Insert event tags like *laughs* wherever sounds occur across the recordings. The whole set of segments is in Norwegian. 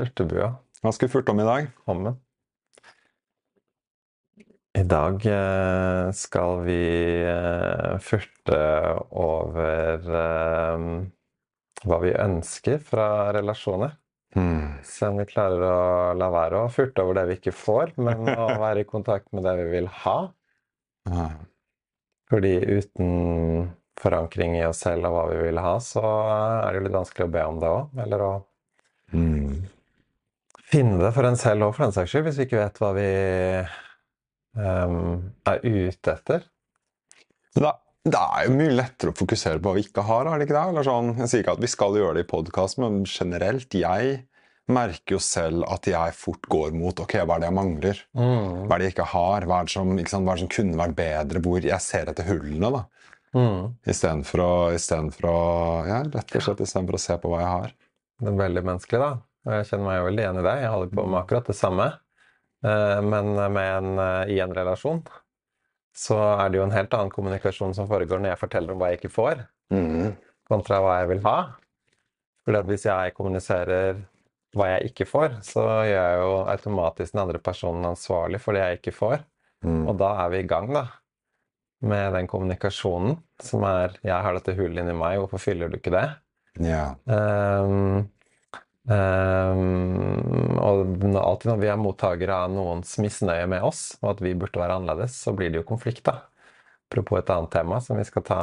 Furtebua. Hva skal vi furte om i dag? Hommen. I dag eh, skal vi eh, furte over eh, hva vi ønsker fra relasjoner. Hmm. Se om vi klarer å la være å furte over det vi ikke får, men å *laughs* være i kontakt med det vi vil ha. Fordi uten forankring i oss selv og hva vi vil ha, så er det jo litt vanskelig å be om det òg. Eller å Hmm. Finne det for en selv òg, for den saks skyld, hvis vi ikke vet hva vi um, er ute etter. Da, Det, er jo mye lettere å fokusere på hva vi ikke har, er det ikke det? Eller sånn, jeg sier ikke at vi skal gjøre det i podkast, men generelt, jeg merker jo selv at jeg fort går mot ok, hva er det jeg mangler? Hva er det jeg ikke har? Hva er som, ikke hva er det som kunne vært bedre? Hvor jeg ser etter hullene, da. Mm. Istedenfor å, istedenfor å Ja, rett og slett istedenfor å se på hva jeg har. Det er veldig menneskelig, da. Og jeg kjenner meg jo veldig igjen i det. Jeg holder på med akkurat det samme. Eh, Men med en, eh, i en relasjon så er det jo en helt annen kommunikasjon som foregår når jeg forteller om hva jeg ikke får, kontra hva jeg vil ha. For hvis jeg kommuniserer hva jeg ikke får, så gjør jeg jo automatisk den andre personen ansvarlig for det jeg ikke får. Mm. Og da er vi i gang, da. Med den kommunikasjonen som er 'Jeg har dette hullet inni meg, hvorfor fyller du ikke det?' Ja. Ehm, ehm, og alltid når vi er mottakere av noens misnøye med oss, og at vi burde være annerledes, så blir det jo konflikt, da. Apropos et annet tema som vi skal ta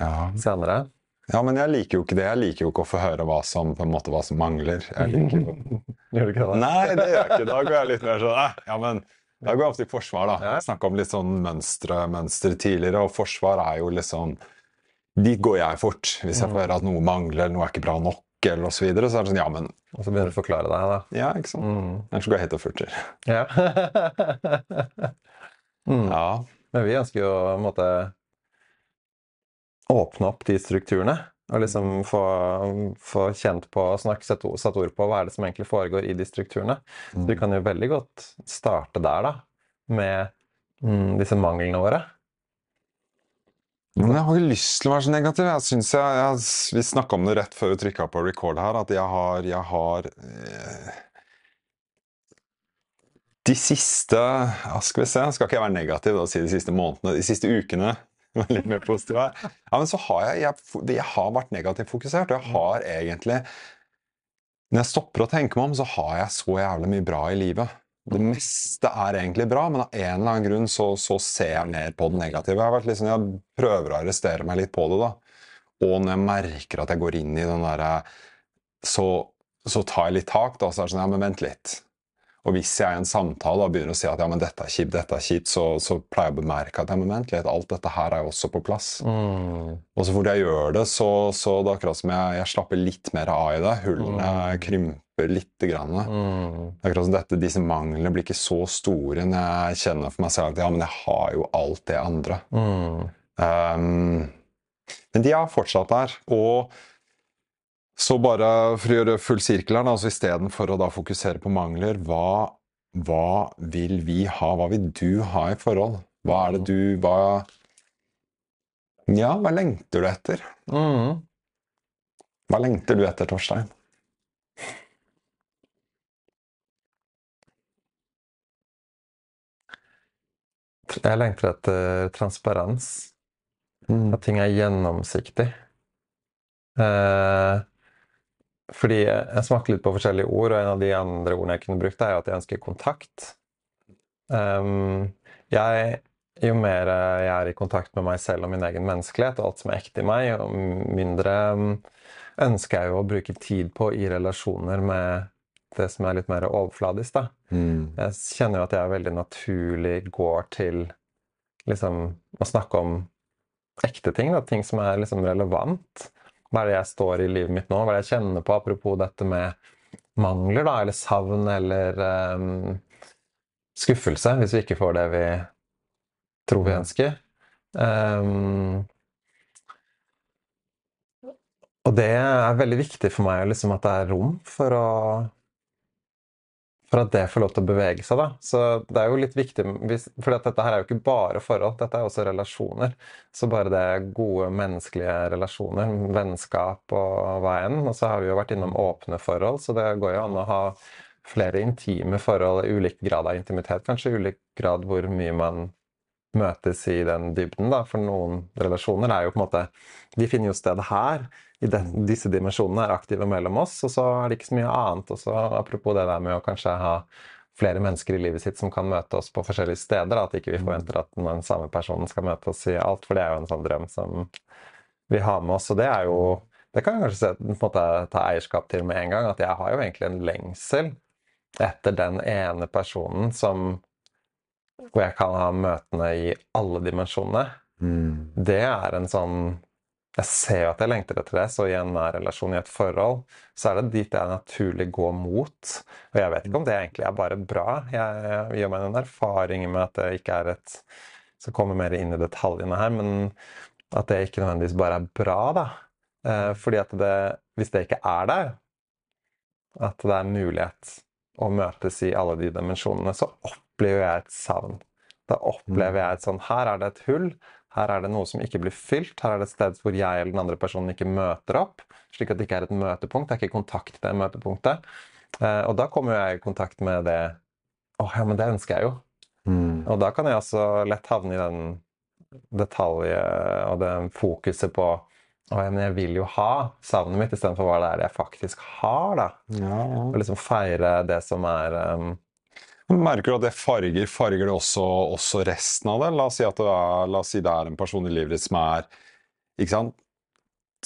ja. senere. Ja, men jeg liker jo ikke det. Jeg liker jo ikke å få høre hva som, på en måte, hva som mangler. Jeg liker. *laughs* Gjør du ikke det? Nei, det gjør jeg ikke. Da går jeg litt mer sånn eh, Ja, men da går jeg ofte i forsvar, da. Ja. Snakka om litt sånn mønstre, mønstre tidligere, og forsvar er jo litt sånn Dit går jeg fort. Hvis jeg får høre at noe mangler, noe er ikke bra nok, eller osv., så, videre, så er det sånn Ja, men Og så begynner du å forklare deg, da. Ja, ikke sant. Mm. Ellers går jeg hit og furter. Ja. *laughs* mm. Ja. Men vi ønsker jo på en måte åpne opp de strukturene. Og liksom få, få kjent på og snakke satt ord, satt ord på hva er det som egentlig foregår i de strukturene. Så vi kan jo veldig godt starte der, da. Med mm, disse manglene våre. Men jeg har ikke lyst til å være så negativ. Jeg synes jeg, jeg, vi snakka om det rett før vi trykka på record her, at jeg har, jeg har eh, De siste Skal vi se, skal ikke jeg være negativ og si de siste månedene, de siste ukene *laughs* litt mer positiv her. Ja, men så har jeg, jeg, jeg har vært negativt fokusert, og jeg har egentlig Når jeg stopper å tenke meg om, så har jeg så jævlig mye bra i livet. Det meste er egentlig bra, men av en eller annen grunn så, så ser jeg ned på det negative. Jeg, har vært liksom, jeg prøver å arrestere meg litt på det, da. Og når jeg merker at jeg går inn i den derre så, så tar jeg litt tak, da. Så er det sånn Ja, men vent litt. Og hvis jeg i en samtale da begynner å si at ja, men dette er kjipt, dette er kjipt, så, så pleier jeg å bemerke at ja, men vent litt, alt dette her er jo også på plass. Mm. Og så fort jeg gjør det, så, så det er akkurat som jeg, jeg slapper litt mer av i det. Hullene krymper lite grann. Mm. Akkurat som dette, Disse manglene blir ikke så store når jeg kjenner for meg selv at ja, men jeg har jo alt det andre. Mm. Um, men de er fortsatt der. Og så bare for å gjøre full sirkel her, altså istedenfor å da fokusere på mangler, hva, hva vil vi ha? Hva vil du ha i forhold? Hva er det du hva, Ja, hva lengter du etter? Mm. Hva lengter du etter, Torstein? Jeg lengter etter transparens. At ting er gjennomsiktig. Eh, fordi jeg smakte litt på forskjellige ord, og en av de andre ordene jeg kunne brukt, er jo at jeg ønsker kontakt. Um, jeg, jo mer jeg er i kontakt med meg selv og min egen menneskelighet, og alt som er ekte i meg, jo mindre um, ønsker jeg jo å bruke tid på i relasjoner med det som er litt mer overfladisk. da. Mm. Jeg kjenner jo at jeg veldig naturlig går til liksom å snakke om ekte ting, da, ting som er liksom relevant. Hva er det jeg står i livet mitt nå? Hva er det jeg kjenner på? Apropos dette med mangler, da, eller savn, eller um, skuffelse, hvis vi ikke får det vi tror vi ønsker. Um, og det er veldig viktig for meg liksom, at det er rom for å for at det får lov til å bevege seg, da. Så det er jo litt viktig For dette her er jo ikke bare forhold, dette er også relasjoner. Så bare det gode menneskelige relasjoner, vennskap og hva enn. Og så har vi jo vært innom åpne forhold, så det går jo an å ha flere intime forhold ulik grad av intimitet. Kanskje ulik grad hvor mye man møtes i den dybden, da. For noen relasjoner er jo på en måte De finner jo sted her i den, disse dimensjonene er aktive mellom oss, og så er det ikke så mye annet. Og så apropos det der med å kanskje ha flere mennesker i livet sitt som kan møte oss på forskjellige steder. Da, at ikke vi forventer at den samme personen skal møte oss i alt, for det er jo en sånn drøm som vi har med oss. Og det er jo Det kan jeg kanskje på en måte, ta eierskap til med en gang, at jeg har jo egentlig en lengsel etter den ene personen som Hvor jeg kan ha møtene i alle dimensjonene. Mm. Det er en sånn jeg ser jo at jeg lengter etter det, så i en nær relasjon, i et forhold, så er det dit jeg naturlig går mot. Og jeg vet ikke om det egentlig er bare bra. Jeg, gjør meg noen erfaringer med at det ikke er et Skal kommer mer inn i detaljene her, men at det ikke nødvendigvis bare er bra, da. Eh, fordi at det Hvis det ikke er der, at det er mulighet å møtes i alle de dimensjonene, så opplever jeg et savn. Da opplever jeg et sånn Her er det et hull. Her er det noe som ikke blir fylt. Her er det et sted hvor jeg eller den andre personen ikke møter opp. Slik at det ikke er et møtepunkt. Det er ikke kontakt til det møtepunktet. Eh, og da kommer jeg i kontakt med det Å ja, men det ønsker jeg jo. Mm. Og da kan jeg også lett havne i den detaljen og det fokuset på å, ja, men jeg vil jo ha savnet mitt istedenfor hva det er jeg faktisk har. da. Ja, ja. Og liksom feire det som er um, Merker du at det farger, farger det også, også, resten av det? La oss, si det er, si det er en person i livet ditt som er ikke sant?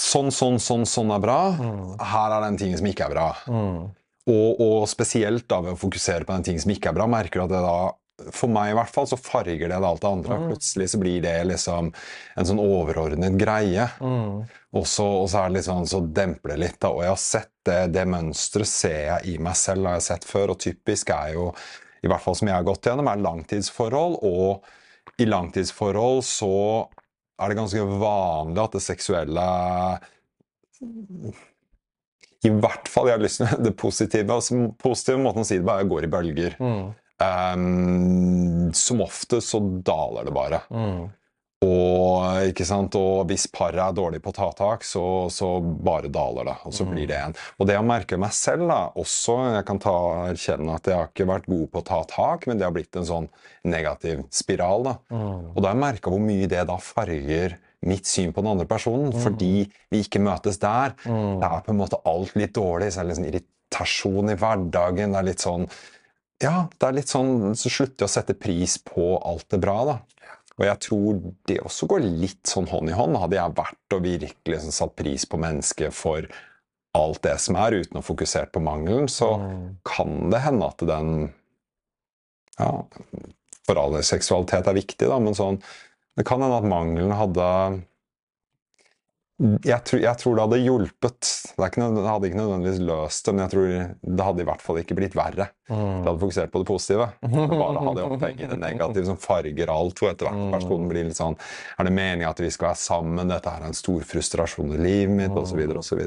Sånn, sånn, sånn, sånn er bra. Mm. Her er den tingen som ikke er bra. Mm. Og, og, spesielt da ved å fokusere på den tingen som ikke er bra, merker du at det da for meg i hvert fall så farger det alt det andre. Mm. Plutselig så blir det liksom en sånn overordnet greie. Mm. Og, så, og, så, er det litt sånn, så demper det litt. Da. Og jeg har sett det, det mønsteret ser jeg i meg selv, har jeg sett før. Og typisk er jo i hvert fall som jeg har gått gjennom, er langtidsforhold. Og i langtidsforhold så er det ganske vanlig at det seksuelle I hvert fall jeg har lyst til det positive. Altså, positive måten å si det bare går i bølger. Mm. Um, som ofte så daler det bare. Mm. Og, og hvis paret er dårlig på å ta tak, så, så, bare daler det. Og så blir det en. Og det jeg merker meg selv, da, også Jeg kan ta, erkjenne at jeg har ikke vært god på å ta tak, men det har blitt en sånn negativ spiral. da. Mm. Og da har jeg merka hvor mye det da farger mitt syn på den andre personen, mm. fordi vi ikke møtes der. Mm. Det er på en måte alt litt dårlig. Så er det litt sånn irritasjon i hverdagen. Det er litt sånn Ja, det er litt sånn Så slutter jeg å sette pris på alt det bra, da. Og jeg tror det også går litt sånn hånd i hånd. Hadde jeg vært og virkelig liksom satt pris på mennesket for alt det som er, uten å fokusere på mangelen, så mm. kan det hende at den Ja, for alle seksualitet er viktig, da, men sånn Det kan hende at mangelen hadde jeg tror, jeg tror, det hadde hjulpet. Det, ikke, det, hadde ikke nødvendigvis løst det, men jeg tror det hadde i hvert fall ikke blitt verre. Mm. Det hadde fokusert på det positive. *laughs* Det bare hadde opphengt det negative som farger alt. hvor etter hvert mm. personen blir litt sånn Er det meninga at vi skal være sammen? Dette er en stor frustrasjon i livet mitt, osv. osv.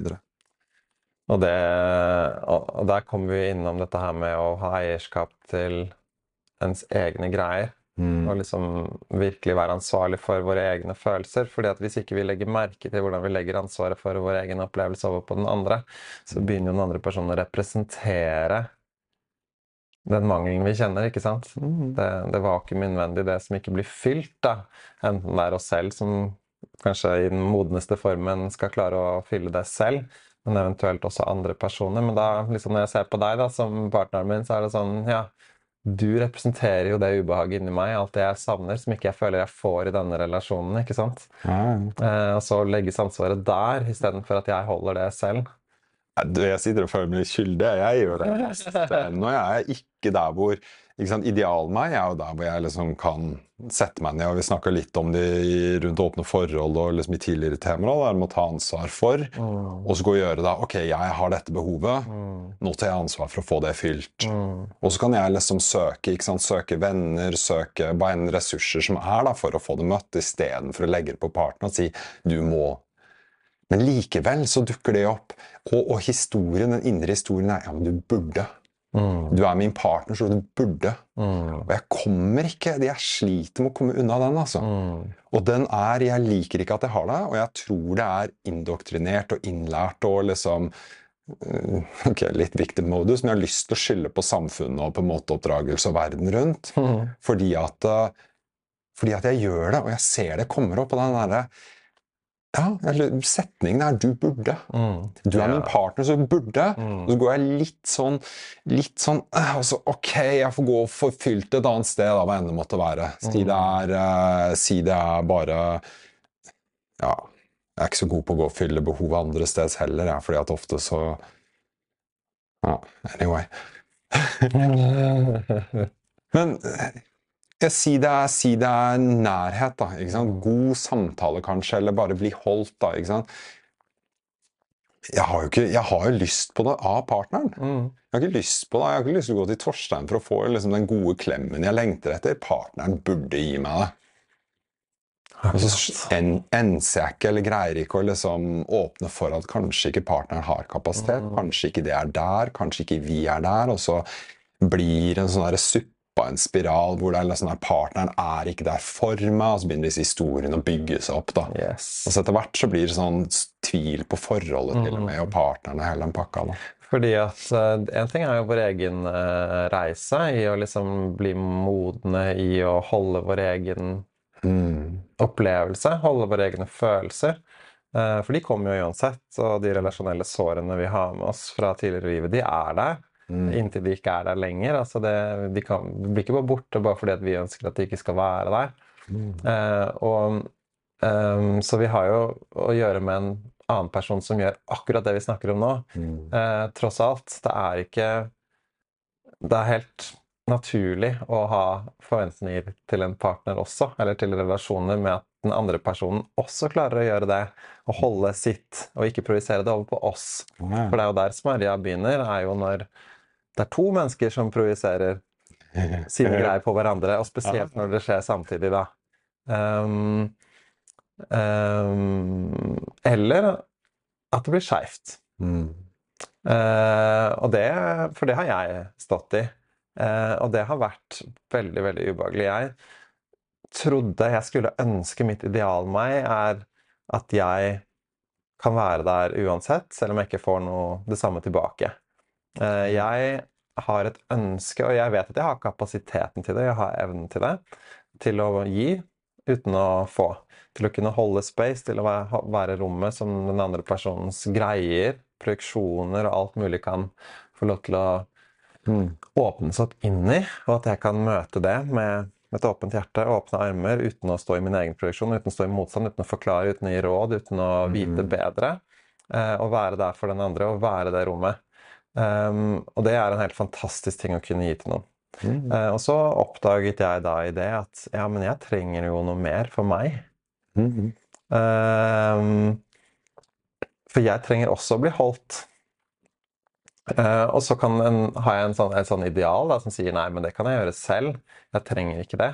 Og, det, og der kommer vi innom dette her med å ha eierskap til ens egne greier. Mm. Og liksom virkelig være ansvarlig for våre egne følelser. fordi at hvis ikke vi legger merke til hvordan vi legger ansvaret for vår egen opplevelse over på den andre, så begynner jo den andre personen å representere den mangelen vi kjenner. ikke sant? Mm. Det, det vakuumet innvendig, det som ikke blir fylt. da. Enten det er oss selv som kanskje i den modneste formen skal klare å fylle det selv, men eventuelt også andre personer. Men da, liksom når jeg ser på deg da, som partneren min, så er det sånn ja, du representerer jo det ubehaget inni meg, alt det jeg savner, som ikke jeg føler jeg får i denne relasjonen. ikke sant? Mm. Eh, og så legges ansvaret der, istedenfor at jeg holder det selv. Jeg sitter og føler meg litt skyldig. Jeg gjør det. *laughs* Nå er jeg ikke der hvor Idealen meg er jo der hvor jeg liksom kan sette meg ned. og Vi snakka litt om det rundt åpne forhold og liksom i tidligere temaer. Der å ta ansvar for, mm. og så gå og gjøre det. Ok, jeg har dette behovet. Mm. Nå tar jeg ansvar for å få det fylt. Mm. Og så kan jeg liksom søke søke venner, søke hva enn ressurser som er da, for å få det møtt, istedenfor å legge det på parten og si du må. Men likevel så dukker det opp. Og, og historien, den indre historien er ja, men du burde. Mm. Du er min partner, så du burde. Mm. Og jeg kommer ikke Jeg sliter med å komme unna den, altså. Mm. Og den er Jeg liker ikke at jeg har det, og jeg tror det er indoktrinert og innlært og liksom øh, Ok, litt victim-modus, men jeg har lyst til å skylde på samfunnet og på en måte oppdragelse og verden rundt. Mm. Fordi at, øh, fordi at jeg gjør det, og jeg ser det kommer opp. Og den derre Ja, eller setningen er 'du burde'. Mm. Du er min partner, så burde. Mm. Og så går jeg litt sånn, litt sånn altså, Ok, jeg får gå og forfylt et annet sted, da, hva enn det måtte være. Si det er, øh, si det er bare Ja, jeg er ikke så god på å gå og fylle behovet andre steds heller, jeg, fordi at ofte så Ja, anyway. *laughs* *laughs* Men jeg si det, er, si det er nærhet, da. God samtale, kanskje, eller bare bli holdt, da. ikke sant? Jeg har, jo ikke, jeg har jo lyst på det av partneren. Mm. Jeg har ikke lyst på det. Jeg har ikke lyst til å gå til Torstein for å få liksom, den gode klemmen jeg lengter etter. Partneren burde gi meg det. Og så en, enser jeg ikke eller greier ikke å liksom åpne for at kanskje ikke partneren har kapasitet. Kanskje ikke det er der, kanskje ikke vi er der. Og så blir det en sånn suppe av en spiral hvor det er liksom der partneren er ikke der for meg, og så begynner disse historiene å bygge seg opp. da. Yes. Og så etter hvert så blir det sånn tvil på forholdet til og med, og partneren og hele den pakka. da. Fordi at eh, En ting er jo vår egen eh, reise i å liksom bli modne i å holde vår egen Mm. opplevelse, holde våre egne følelser. Eh, For de kommer jo uansett, og de relasjonelle sårene vi har med oss fra tidligere i livet, de er der. Mm. Inntil de ikke er der lenger. Altså det, de, kan, de blir ikke bare borte bare fordi vi ønsker at de ikke skal være der. Mm. Eh, og, um, så vi har jo å gjøre med en annen person som gjør akkurat det vi snakker om nå. Mm. Eh, tross alt. Det er ikke Det er helt naturlig å ha forventninger til en partner også, eller til relasjoner med at den andre personen også klarer å gjøre det. Og holde sitt, og ikke projisere det over på oss. For det er jo der smørja begynner, er jo når det er to mennesker som projiserer sine *laughs* greier på hverandre, og spesielt når det skjer samtidig, da. Um, um, eller at det blir skeivt. Mm. Uh, og det, for det har jeg stått i. Uh, og det har vært veldig, veldig ubehagelig. Jeg trodde jeg skulle ønske mitt ideal meg er at jeg kan være der uansett, selv om jeg ikke får noe det samme tilbake. Eh, jeg har et ønske, og jeg vet at jeg har kapasiteten til det, jeg har evnen til det, til å gi uten å få. Til å kunne holde space, til å være, rommet som den andre personens greier, projeksjoner og alt mulig kan få lov til å Mm. åpnes opp inn i, og at jeg kan møte det med et åpent hjerte, åpne armer, uten å stå i min egen produksjon, uten å stå i motstand, uten å forklare, uten å gi råd, uten å vite bedre. Eh, og være der for den andre, og være det rommet. Um, og det er en helt fantastisk ting å kunne gi til noen. Mm. Uh, og så oppdaget jeg da i det at ja, men jeg trenger jo noe mer for meg. Mm. Uh, for jeg trenger også å bli holdt. Uh, og så kan en, har jeg en sånn, et sånn ideal da, som sier nei, men det kan jeg gjøre selv. Jeg trenger ikke det.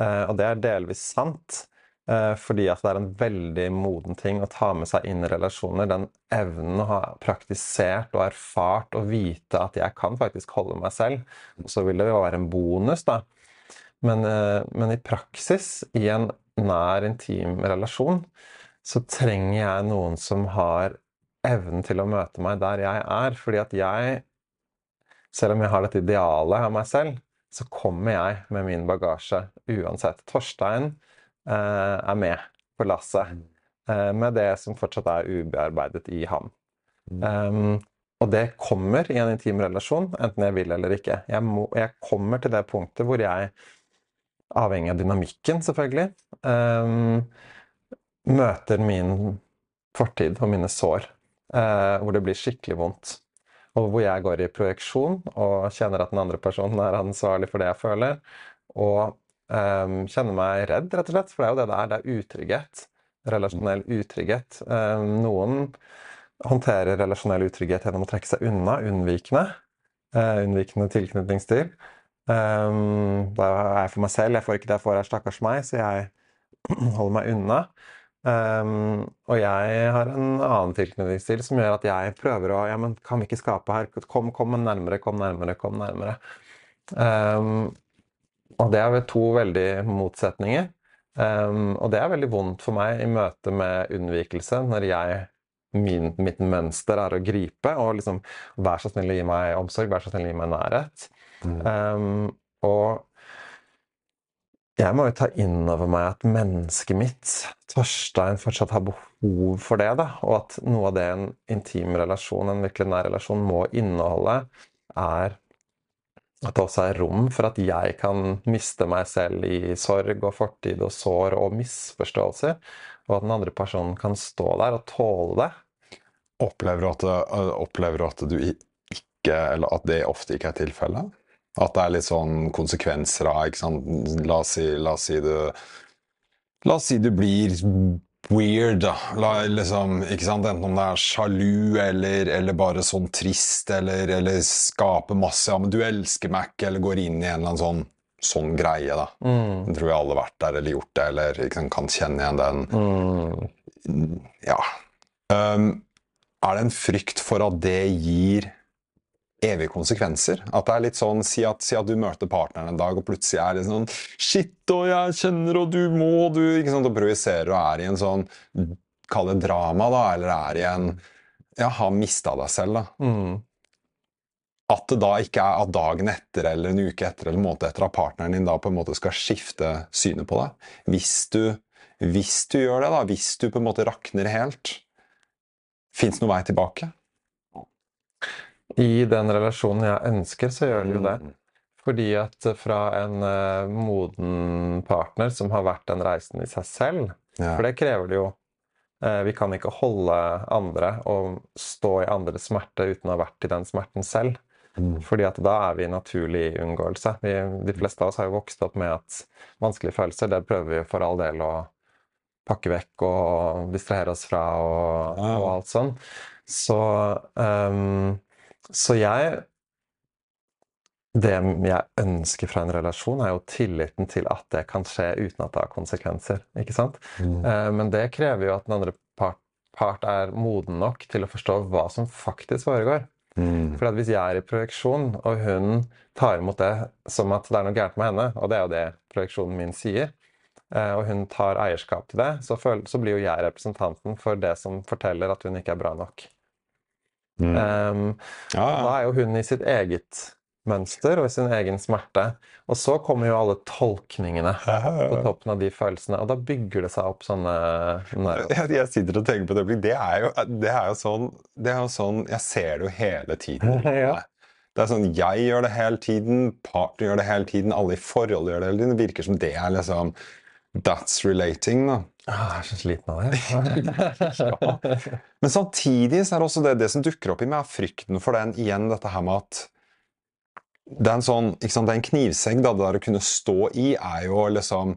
Eh, og det er delvis sant. Eh, fordi at det er en veldig moden ting å ta med seg inn i relasjoner. Den evnen å ha praktisert og erfart og vite at jeg kan faktisk holde meg selv. Så vil det jo være en bonus, da. Men, eh, men i praksis, i en nær, intim relasjon, så trenger jeg noen som har evnen til å møte meg der jeg er. Fordi at jeg, selv om jeg har dette idealet av meg selv, så kommer jeg med min bagasje uansett. Torstein er med på lasset, eh, med det som fortsatt er ubearbeidet i ham. Um, og det kommer i en intim relasjon, enten jeg vil eller ikke. Jeg, må, jeg kommer til det punktet hvor jeg, avhengig av dynamikken selvfølgelig, um, møter min fortid og mine sår, uh, hvor det blir skikkelig vondt. Og hvor jeg går i projeksjon og kjenner at den andre personen er ansvarlig for det jeg føler. Og um, kjenner meg redd, rett og slett. For det er jo det det er. Det er utrygghet. Relasjonell utrygghet. Um, noen håndterer relasjonell utrygghet gjennom å trekke seg unna, unnvikende. Uh, unnvikende tilknytningsstil. Um, da er jeg for meg selv. Jeg får ikke det jeg får, er stakkars meg, så jeg *clears throat* holder meg unna. Um, og jeg har en annen tilknytningsstil som gjør at jeg prøver å Ja, men kan vi ikke skape her? Kom, kom nærmere, kom nærmere, kom nærmere. Um, og det er vel to veldig motsetninger. Um, og det er veldig vondt for meg i møte med unnvikelse, når jeg min, mitt mønster er å gripe og liksom Vær så snill å gi meg omsorg, vær så snill å gi meg nærhet. Mm. Um, og jeg må jo ta inn over meg at mennesket mitt, Torstein, fortsatt har behov for det. da, Og at noe av det en intim relasjon, en virkelig nær relasjon, må inneholde, er at det også er rom for at jeg kan miste meg selv i sorg og fortid og sår og misforståelser. Og at den andre personen kan stå der og tåle det. Opplever du at, opplever at du ikke at det ofte ikke er tilfellet? At det er litt sånn konsekvenser av? La oss si, la oss si du La oss si du blir weird, da. La, liksom, ikke sant? Enten om det er sjalu eller, eller bare sånn trist eller, eller skaper masse Ja, men du elsker Mac, eller går inn i en eller annen sånn, sånn greie, da. Mm. Jeg tror jeg alle har vært der eller gjort det, eller sant, kan kjenne igjen den. Mm. Ja. Um, er det en frykt for at det gir evige konsekvenser. At det er litt sånn, Si at, si at du møter partneren en dag, og plutselig er det sånn Shit, og jeg kjenner, og du må, du ikke sant, Og projiserer og er i en sånn Kall det drama, da, eller er i en Ja, har mista deg selv, da. Mm. At det da ikke er at dagen etter eller en uke etter eller en måned etter at partneren din da på en måte skal skifte synet på deg. Hvis du, hvis du gjør det, da, hvis du på en måte rakner helt, fins noen vei tilbake? I den relasjonen jeg ønsker, så gjør det jo det. Mm. Fordi at fra en uh, moden partner som har vært den reisen i seg selv ja. For det krever det jo. Uh, vi kan ikke holde andre og stå i andres smerte uten å ha vært i den smerten selv. Mm. Fordi at da er vi i naturlig unngåelse. Vi, de fleste av oss har jo vokst opp med at vanskelige følelser, det prøver vi for all del å pakke vekk og distrahere oss fra og, og alt sånn. Så um, så jeg Det jeg ønsker fra en relasjon, er jo tilliten til at det kan skje uten at det har konsekvenser. ikke sant? Mm. Uh, men det krever jo at den andre part, part, er moden nok til å forstå hva som faktisk foregår. Mm. For hvis jeg er i projeksjon, og hun tar imot det som at det er noe gærent med henne, og det er jo det projeksjonen min sier, uh, og hun tar eierskap til det, så blir jo jeg representanten for det som forteller at hun ikke er bra nok. Mm. Um, ja, ja. Da er jo hun i sitt eget mønster og i sin egen smerte. Og så kommer jo alle tolkningene på toppen av de følelsene, og da bygger det seg opp sånne jeg, jeg, sitter og tenker på et øyeblikk. Det er det er jo, sånn, det er jo sånn Jeg ser det jo hele tiden. *laughs* ja. Det er sånn, Jeg gjør det hele tiden, partner gjør det hele tiden, alle i forhold gjør det hele tiden. Det virker som det er liksom That's relating, da. Ah, jeg er så sliten av det. *laughs* Men samtidig så er det også det, det som dukker opp i meg, er frykten for den igjen, dette her med at det er en sånn, ikke sant, det er en knivsegg. da, Det der å kunne stå i er jo liksom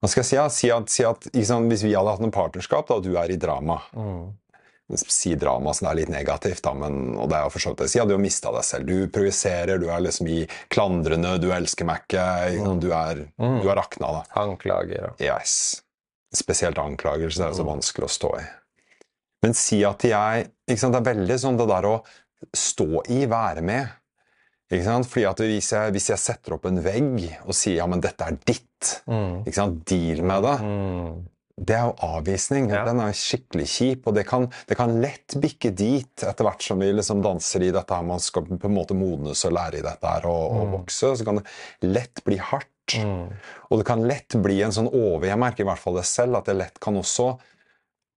Hva skal jeg si? Ja? Si at, si at sant, Hvis vi hadde hatt en partnerskap, da, og du er i drama mm si drama som er litt negativt, da, men, og det er jo for så vidt det. Si du har mista deg selv. Du projiserer, du er liksom i klandrende, du elsker meg ikke. Mm. Du, er, mm. du er rakna, da. Anklager. Ja. Yes. Spesielt anklagelser er jo så mm. vanskelig å stå i. Men si at jeg ikke sant, Det er veldig sånn det der å stå i, være med. Ikke sant? Fordi at hvis jeg, hvis jeg setter opp en vegg og sier ja, men dette er ditt, mm. ikke sant? deal med det, mm det er jo avvisning. Ja. Den er skikkelig kjip, og det kan, det kan, lett bikke dit etter hvert som vi liksom danser i dette her, man skal på en måte modnes og lære i dette her og, mm. og vokse. Så kan det lett bli hardt. Mm. Og det kan lett bli en sånn over Jeg merker i hvert fall det selv, at det lett kan også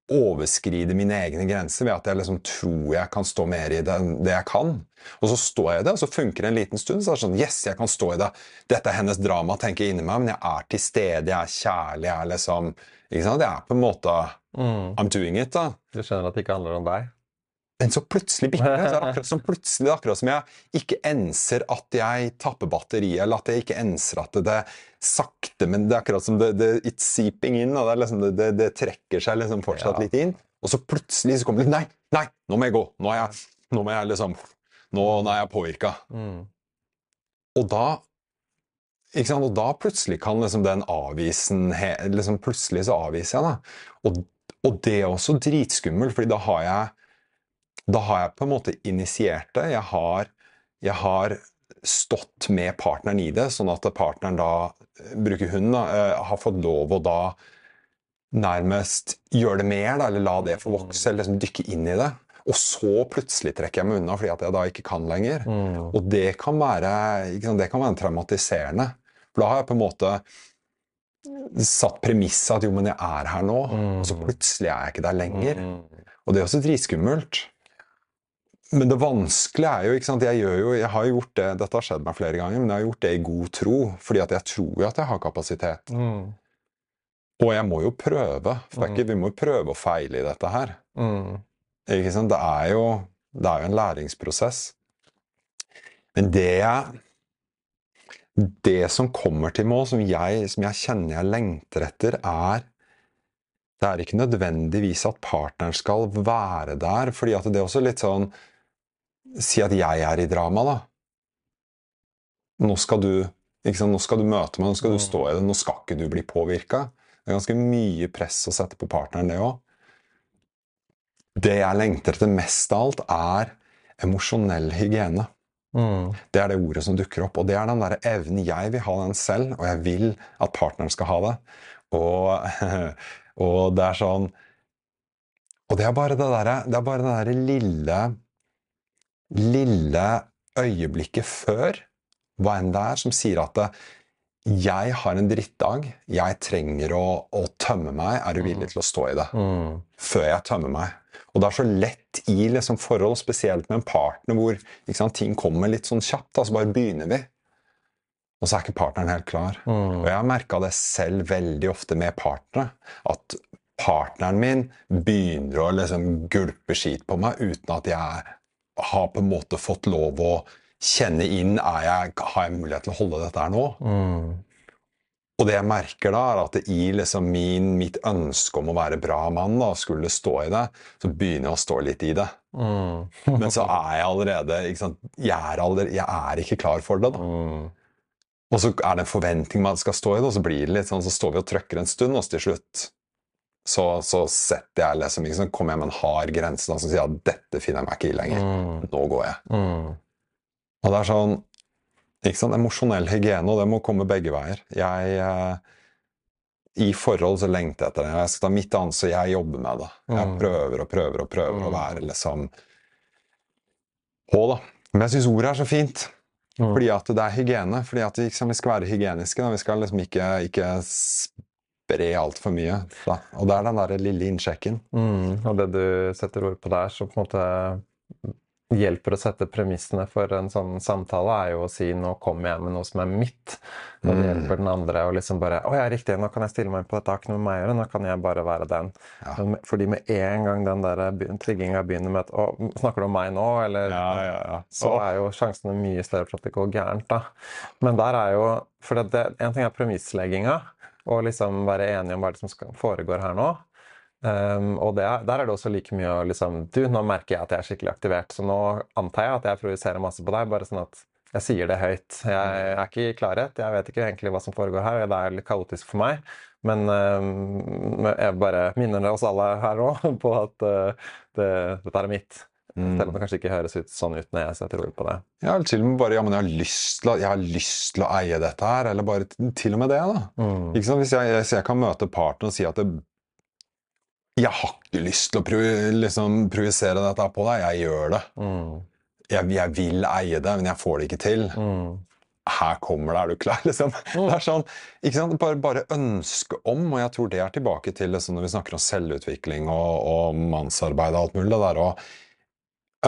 overskride mine egne grenser ved at jeg liksom tror jeg kan stå mer i det enn det jeg kan. Og så står jeg i det, og så funker det en liten stund. Så er det sånn Yes, jeg kan stå i det. Dette er hennes drama, tenker jeg inni meg, men jeg er til stede, jeg er kjærlig, jeg er liksom ikke sant? Det er på en måte mm. I'm doing it. da. Du skjønner at det ikke handler om deg? Men så plutselig bikker det. Så *laughs* akkurat som plutselig, akkurat som jeg ikke enser at jeg tapper batteriet, eller at jeg ikke enser at det sakte Men det er akkurat som det, det it's seeping in. det, liksom, det, det, trekker seg liksom fortsatt ja. litt inn. Og så plutselig så kommer det Nei, nei, nå må jeg gå! Nå, er jeg, nå må jeg liksom Nå, nå er jeg påvirka. Mm. Og da? Og da plutselig kan liksom den avvisen liksom Plutselig så avviser jeg, da. Og, og det er også dritskummelt, fordi da har jeg Da har jeg på en måte initiert det. Jeg har, jeg har stått med partneren i det, sånn at partneren da, bruker hun, da, eh, har fått lov å da nærmest gjøre det mer, da, eller la det få vokse, eller liksom dykke inn i det. Og så plutselig trekker jeg meg unna fordi at jeg da ikke kan lenger. Mm. Og det kan være, det kan være traumatiserende. For da har jeg på en måte satt premisset at jo, men jeg er her nå, og så plutselig er jeg ikke der lenger. Mm. Og det er også dritskummelt. Men det vanskelige er jo ikke sant, jeg, gjør jo, jeg har gjort det, Dette har skjedd meg flere ganger, men jeg har gjort det i god tro. Fordi at jeg tror jo at jeg har kapasitet. Mm. Og jeg må jo prøve. For ikke, vi må jo prøve og feile i dette her. Mm. Ikke sant? Det er jo, det er jo en læringsprosess. Men det jeg Det som kommer til meg, som jeg, som jeg kjenner jeg lengter etter, er Det er ikke nødvendigvis at partneren skal være der, fordi at det er også litt sånn Si at jeg er i drama, da. Nå skal du ikke sant? Nå skal du møte meg, nå skal du stå i det, nå skal ikke du bli påvirka. Det er ganske mye press å sette på partneren, det òg. Det jeg lengter etter mest av alt, er emosjonell hygiene. Mm. Det er det ordet som dukker opp. Og det er den der evnen Jeg vil ha den selv, og jeg vil at partneren skal ha det. Og, *laughs* og det er sånn Og det er bare det derre Det er bare det derre lille Lille øyeblikket før, hva enn det er, som sier at det, jeg har en drittdag, jeg trenger å, å tømme meg, er du villig til å stå i det? Mm. før jeg tømmer meg. Og det er så lett i liksom, forhold, spesielt med en partner hvor sant, ting kommer litt sånn kjapt. Så bare begynner vi. Og så er ikke partneren helt klar. Mm. Og jeg har merka det selv veldig ofte med partnere. At partneren min begynner å liksom gulpe skit på meg uten at jeg har på en måte fått lov å kjenne inn er jeg, Har jeg mulighet til å holde dette her nå? Mm. Og det jeg merker da, er at i liksom min, mitt ønske om å være bra mann, da, skulle stå i det, så begynner jeg å stå litt i det. Mm. Men så er jeg allerede? Jeg, er allerede, jeg er ikke klar for det. da. Mm. Og så er det en forventning man skal stå i det, og så blir det litt sånn, så står vi og trøkker en stund, og så til slutt så, så setter jeg liksom, sant, kommer jeg med en hard grense da, som sier at dette finner jeg meg ikke i lenger. Mm. Nå går jeg. Mm. Og det er sånn ikke sant, Emosjonell hygiene, og det må komme begge veier. Jeg eh, I forhold så lengter jeg etter det. Jeg skal ta mitt ansvar, jeg jobber med det. Jeg Mm. prøver og prøver og prøver å Mm. være liksom på, da. Men jeg syns ordet er så fint. Mm. Fordi at det er hygiene. Fordi at liksom, vi skal være hygieniske. Da. Vi skal liksom ikke, ikke spre altfor mye. Da. Og det er den der lille innsjekken. Mm, og det du setter ord på der, så på en måte hjelper å sette premissene for en sånn samtale, er jo å si 'nå kommer jeg med noe som er mitt'. Og det Mm. hjelper den andre å liksom bare 'Å ja, riktig, nå kan jeg stille meg på dette, har ikke noe med meg å gjøre, nå kan jeg bare være den'. Ja. Fordi med en gang den der trigginga begynner med at 'Å, snakker du om meg nå?' eller Ja, ja, ja. så er jo sjansene mye større for at det går gærent. da. Men der er jo For det, det, en ting er premisslegginga, og liksom være enige om hva som foregår her nå. Um, og det, er- der er det også like mye å liksom Du, nå merker jeg at jeg er skikkelig aktivert, så nå antar jeg at jeg projiserer masse på deg, bare sånn at jeg sier det høyt. Jeg er ikke i klarhet, jeg vet ikke egentlig hva som foregår her, og det er litt kaotisk for meg. Men um, jeg bare minner oss alle her òg på at uh, det, dette er mitt. Mm. Selv om det kanskje ikke høres ut sånn ut når jeg setter ord på det. Ja, eller til og med bare ja, men jeg har, lyst til å, jeg har lyst til å eie dette her, eller bare til og med det. da. Mm. Ikke sant? Hvis jeg, jeg, jeg kan møte partneren og si at det, jeg har ikke lyst til å pro, liksom, projisere dette på deg, jeg gjør det. Mm. Jeg, jeg vil eie det, men jeg får det ikke til. Mm. Her kommer det, er du klar? liksom? Det er sånn, ikke sant? Bare, bare ønske om, og jeg tror det er tilbake til liksom, når vi snakker om selvutvikling og, og mannsarbeid og alt mulig, det der å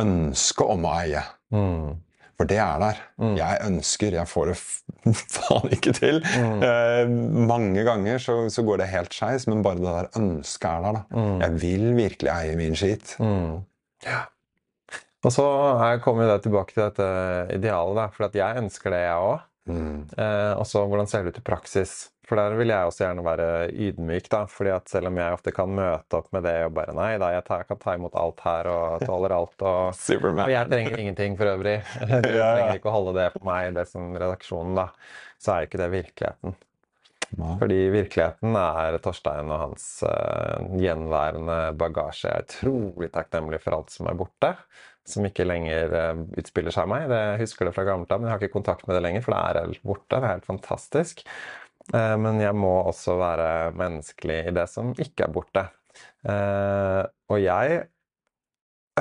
ønske om å eie. Mm. For det er der. Mm. Jeg ønsker, jeg får det *laughs* faen ikke til. Mm. Eh, mange ganger så, så går det helt skeis, men bare det der ønsket er der. da. Mm. Jeg vil virkelig eie min skit. Mm. Ja. Og så her kommer det tilbake til dette idealet, da. For at jeg ønsker det, jeg òg. Mm. Eh, og så hvordan ser det ut i praksis? For der vil jeg også gjerne være ydmyk, da. fordi at selv om jeg ofte kan møte opp med det og bare Nei da, jeg tar, kan ta imot alt her og tåler alt. Og, *laughs* og jeg trenger ingenting for øvrig. *laughs* Du trenger ikke å holde det på meg, det som redaksjonen, da. Så er jo ikke det virkeligheten. Fordi virkeligheten er Torstein og hans uh, gjenværende bagasje. Jeg er utrolig takknemlig for alt som er borte. Som ikke lenger uh, utspiller seg av meg. Det, jeg husker det fra gammelt av, men jeg har ikke kontakt med det lenger, for det er helt borte. Det er helt fantastisk. Eh, men jeg må også være menneskelig i det som ikke er borte. Eh, og jeg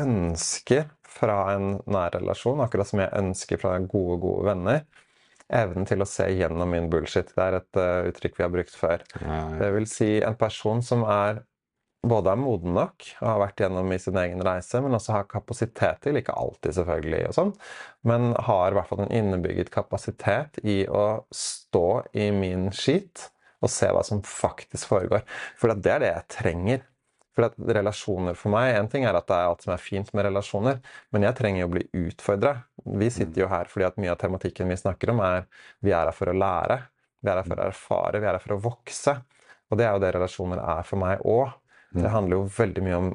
ønsker fra en nær relasjon, akkurat som jeg ønsker fra gode, gode venner, evnen til å se gjennom min bullshit. Det er et eh, uttrykk vi har brukt før. Ja, ja. Det vil si en person som er både er moden nok og har vært gjennom i sin egen reise, men også har kapasitet til, ikke alltid selvfølgelig, og sånn, men har i hvert fall en innebygget kapasitet i å stå i min skit og se hva som faktisk foregår. For det er det jeg trenger. For at relasjoner for meg, En ting er at det er alt som er fint med relasjoner, men jeg trenger jo å bli utfordra. Vi sitter jo her fordi at mye av tematikken vi snakker om, er vi er her for å lære. Vi er her for å erfare, vi er her for å vokse. Og det er jo det relasjoner er for meg òg. Det handler jo veldig mye om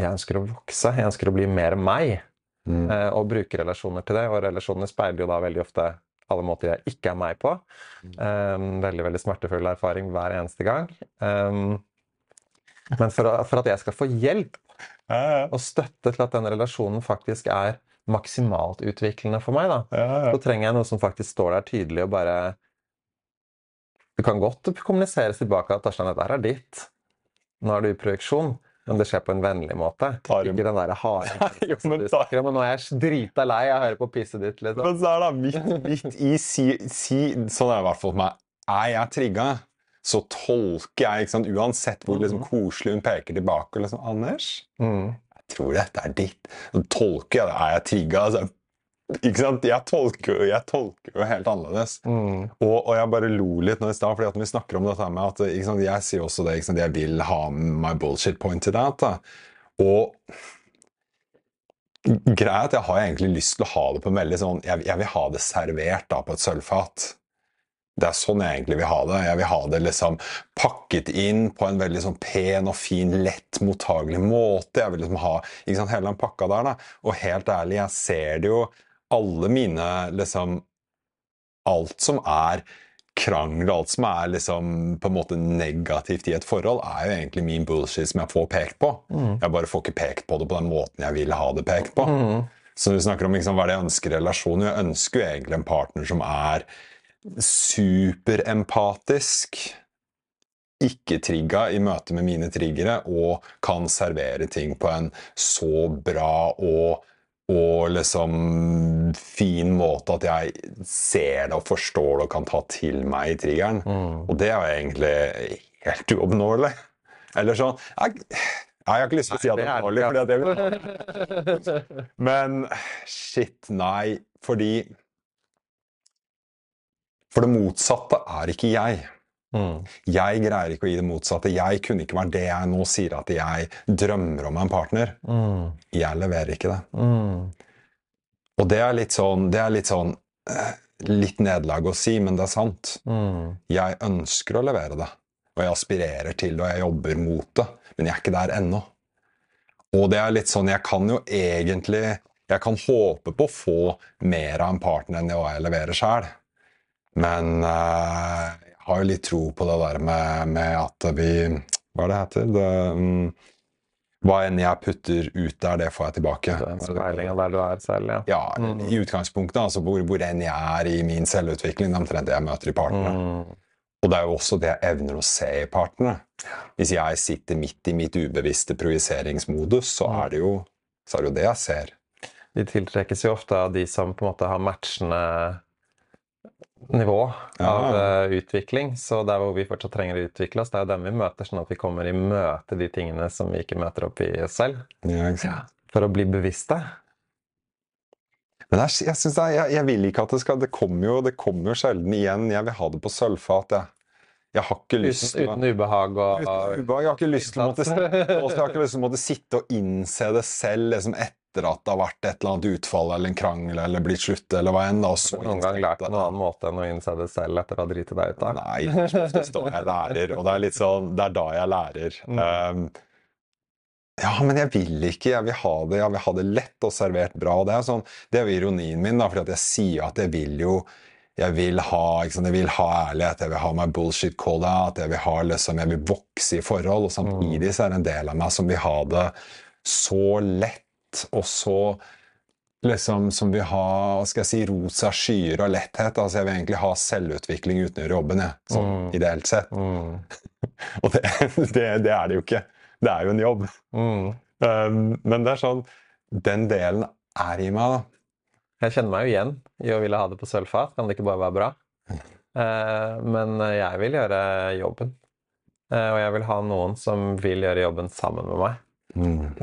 jeg ønsker å vokse, jeg ønsker å bli mer meg. Mm. eh, Og bruke relasjoner til det. Og relasjoner speiler jo da veldig ofte alle måter jeg ikke er meg på. Um, veldig veldig smertefull erfaring hver eneste gang. Um, men for, for at jeg skal få hjelp og støtte til at den relasjonen faktisk er maksimalt utviklende for meg, da, Ja, ja. så trenger jeg noe som faktisk står der tydelig og bare Det kan godt kommuniseres tilbake at 'Tarstein, dette er ditt. Nå er du i projeksjon, men det skjer på en vennlig måte. Ikke den der harde *laughs* Jo, men du snakker om, og Nå er jeg drita lei jeg hører på pisset ditt. Liksom. Men så er det midt, midt i si, si Sånn er det i hvert fall for meg. Er jeg trigga, så tolker jeg ikke sant, Uansett hvor liksom, koselig hun peker tilbake liksom 'Anders, Mm. jeg tror dette er ditt.' Så tolker jeg det. Er jeg trigga? Altså, ikke sant? Jeg tolker, jeg tolker jo helt annerledes. Mm. Og, og jeg bare lo litt nå i stad, fordi at når vi snakker om dette med at ikke sant, Jeg sier også det, ikke sant, jeg vil ha my bullshit point that. Da. Og greia er at jeg har egentlig lyst til å ha det på en veldig sånn Jeg, jeg vil ha det servert da, på et sølvfat. Det er sånn jeg egentlig vil ha det. Jeg vil ha det liksom pakket inn på en veldig sånn pen og fin, lett mottagelig måte. Jeg vil liksom ha ikke sant, hele den pakka der. da. Og helt ærlig, jeg ser det jo alle mine liksom Alt som er krangel, alt som er liksom på en måte negativt i et forhold, er jo egentlig min bullshit som jeg får pekt på. Jeg bare får ikke pekt på det på den måten jeg vil ha det pekt på. Mm. Så vi snakker om liksom, hva er det jeg ønsker i relasjonen? jeg ønsker jo egentlig en partner som er superempatisk, ikke trigga i møte med mine triggere, og kan servere ting på en så bra og, og liksom fin måte at jeg ser det og forstår det og kan ta til meg i triggeren. Mm. Og det er jo egentlig helt uoppnåelig. Eller sånn jeg, jeg har ikke lyst til å si at det er uoppnåelig, fordi at det vil men shit, nei. Fordi For det motsatte er ikke jeg. Mm. Jeg greier ikke å gi det motsatte. Jeg kunne ikke vært det jeg nå sier at jeg drømmer om en partner. Mm. Jeg leverer ikke det. Mm. Og det er litt sånn, det er litt sånn eh, Litt nederlag å si, men det er sant. Mm. Jeg ønsker å levere det. Og jeg aspirerer til det, og jeg jobber mot det. Men jeg er ikke der ennå. Og det er litt sånn Jeg kan jo egentlig Jeg kan håpe på å få mer av en partner enn hva jeg leverer sjæl. Men jeg har jo litt tro på det der med, med at vi Hva er det heter? Det, um, hva enn jeg putter ut der, det får jeg tilbake. Det er en speiling av der du er selv, ja. Ja, Mm. i utgangspunktet, altså hvor, hvor enn jeg er i min selvutvikling, det er omtrent det jeg møter i partnere. Mm. Og det er jo også det jeg evner å se i partnere. Hvis jeg sitter midt i mitt ubevisste projiseringsmodus, så er det jo så er det jo det jeg ser. De tiltrekkes jo ofte av de som på en måte har matchende nivå av Ja. eh, utvikling. Så der hvor vi fortsatt trenger å utvikle oss, det er dem vi møter, sånn at vi kommer i møte de tingene som vi ikke møter opp i oss selv. Ja, ja. For å bli bevisste. Men jeg, jeg, det jeg, jeg vil ikke at det skal Det kommer jo, kom jo sjelden igjen. Jeg vil ha det på sølvfat. Jeg, jeg har ikke lyst Uten, uten ubehag og Uten ubehag. Jeg har ikke lyst til å måtte, og har ikke lyst til å måtte sitte og innse det selv liksom etter at det har vært et eller annet utfall eller en krangel eller blitt slutt eller hva enn. Har du Noen gang lært på en annen måte enn å innse det selv etter å ha driti deg ut? da? Nei, som står jeg lærer, og det er litt sånn, det er da jeg lærer. Um, ja, men jeg vil ikke, jeg vil ha det, jeg vil ha det lett og servert bra. og Det er, sånn, det er jo ironien min, da, fordi jeg sier at jeg vil jo jeg vil ha, sant, jeg vil ha ærlighet, jeg vil ha meg bullshit call out, jeg vil ha liksom, jeg vil vokse i forhold. Og samtidig så er det en del av meg som vil ha det så lett og så liksom som vil ha hva skal jeg si, rosa skyer og letthet. altså Jeg vil egentlig ha selvutvikling uten å gjøre jobben, jeg, sånn Mm. ideelt sett. Mm. *laughs* Og det, det, det er det jo ikke. Det er jo en jobb. Mm. Um, men det er sånn Den delen er i meg, da. Jeg kjenner meg jo igjen i å ville ha det på sølvfat. Kan det ikke bare være bra? Eh, men jeg vil gjøre jobben. Eh, og jeg vil ha noen som vil gjøre jobben sammen med meg.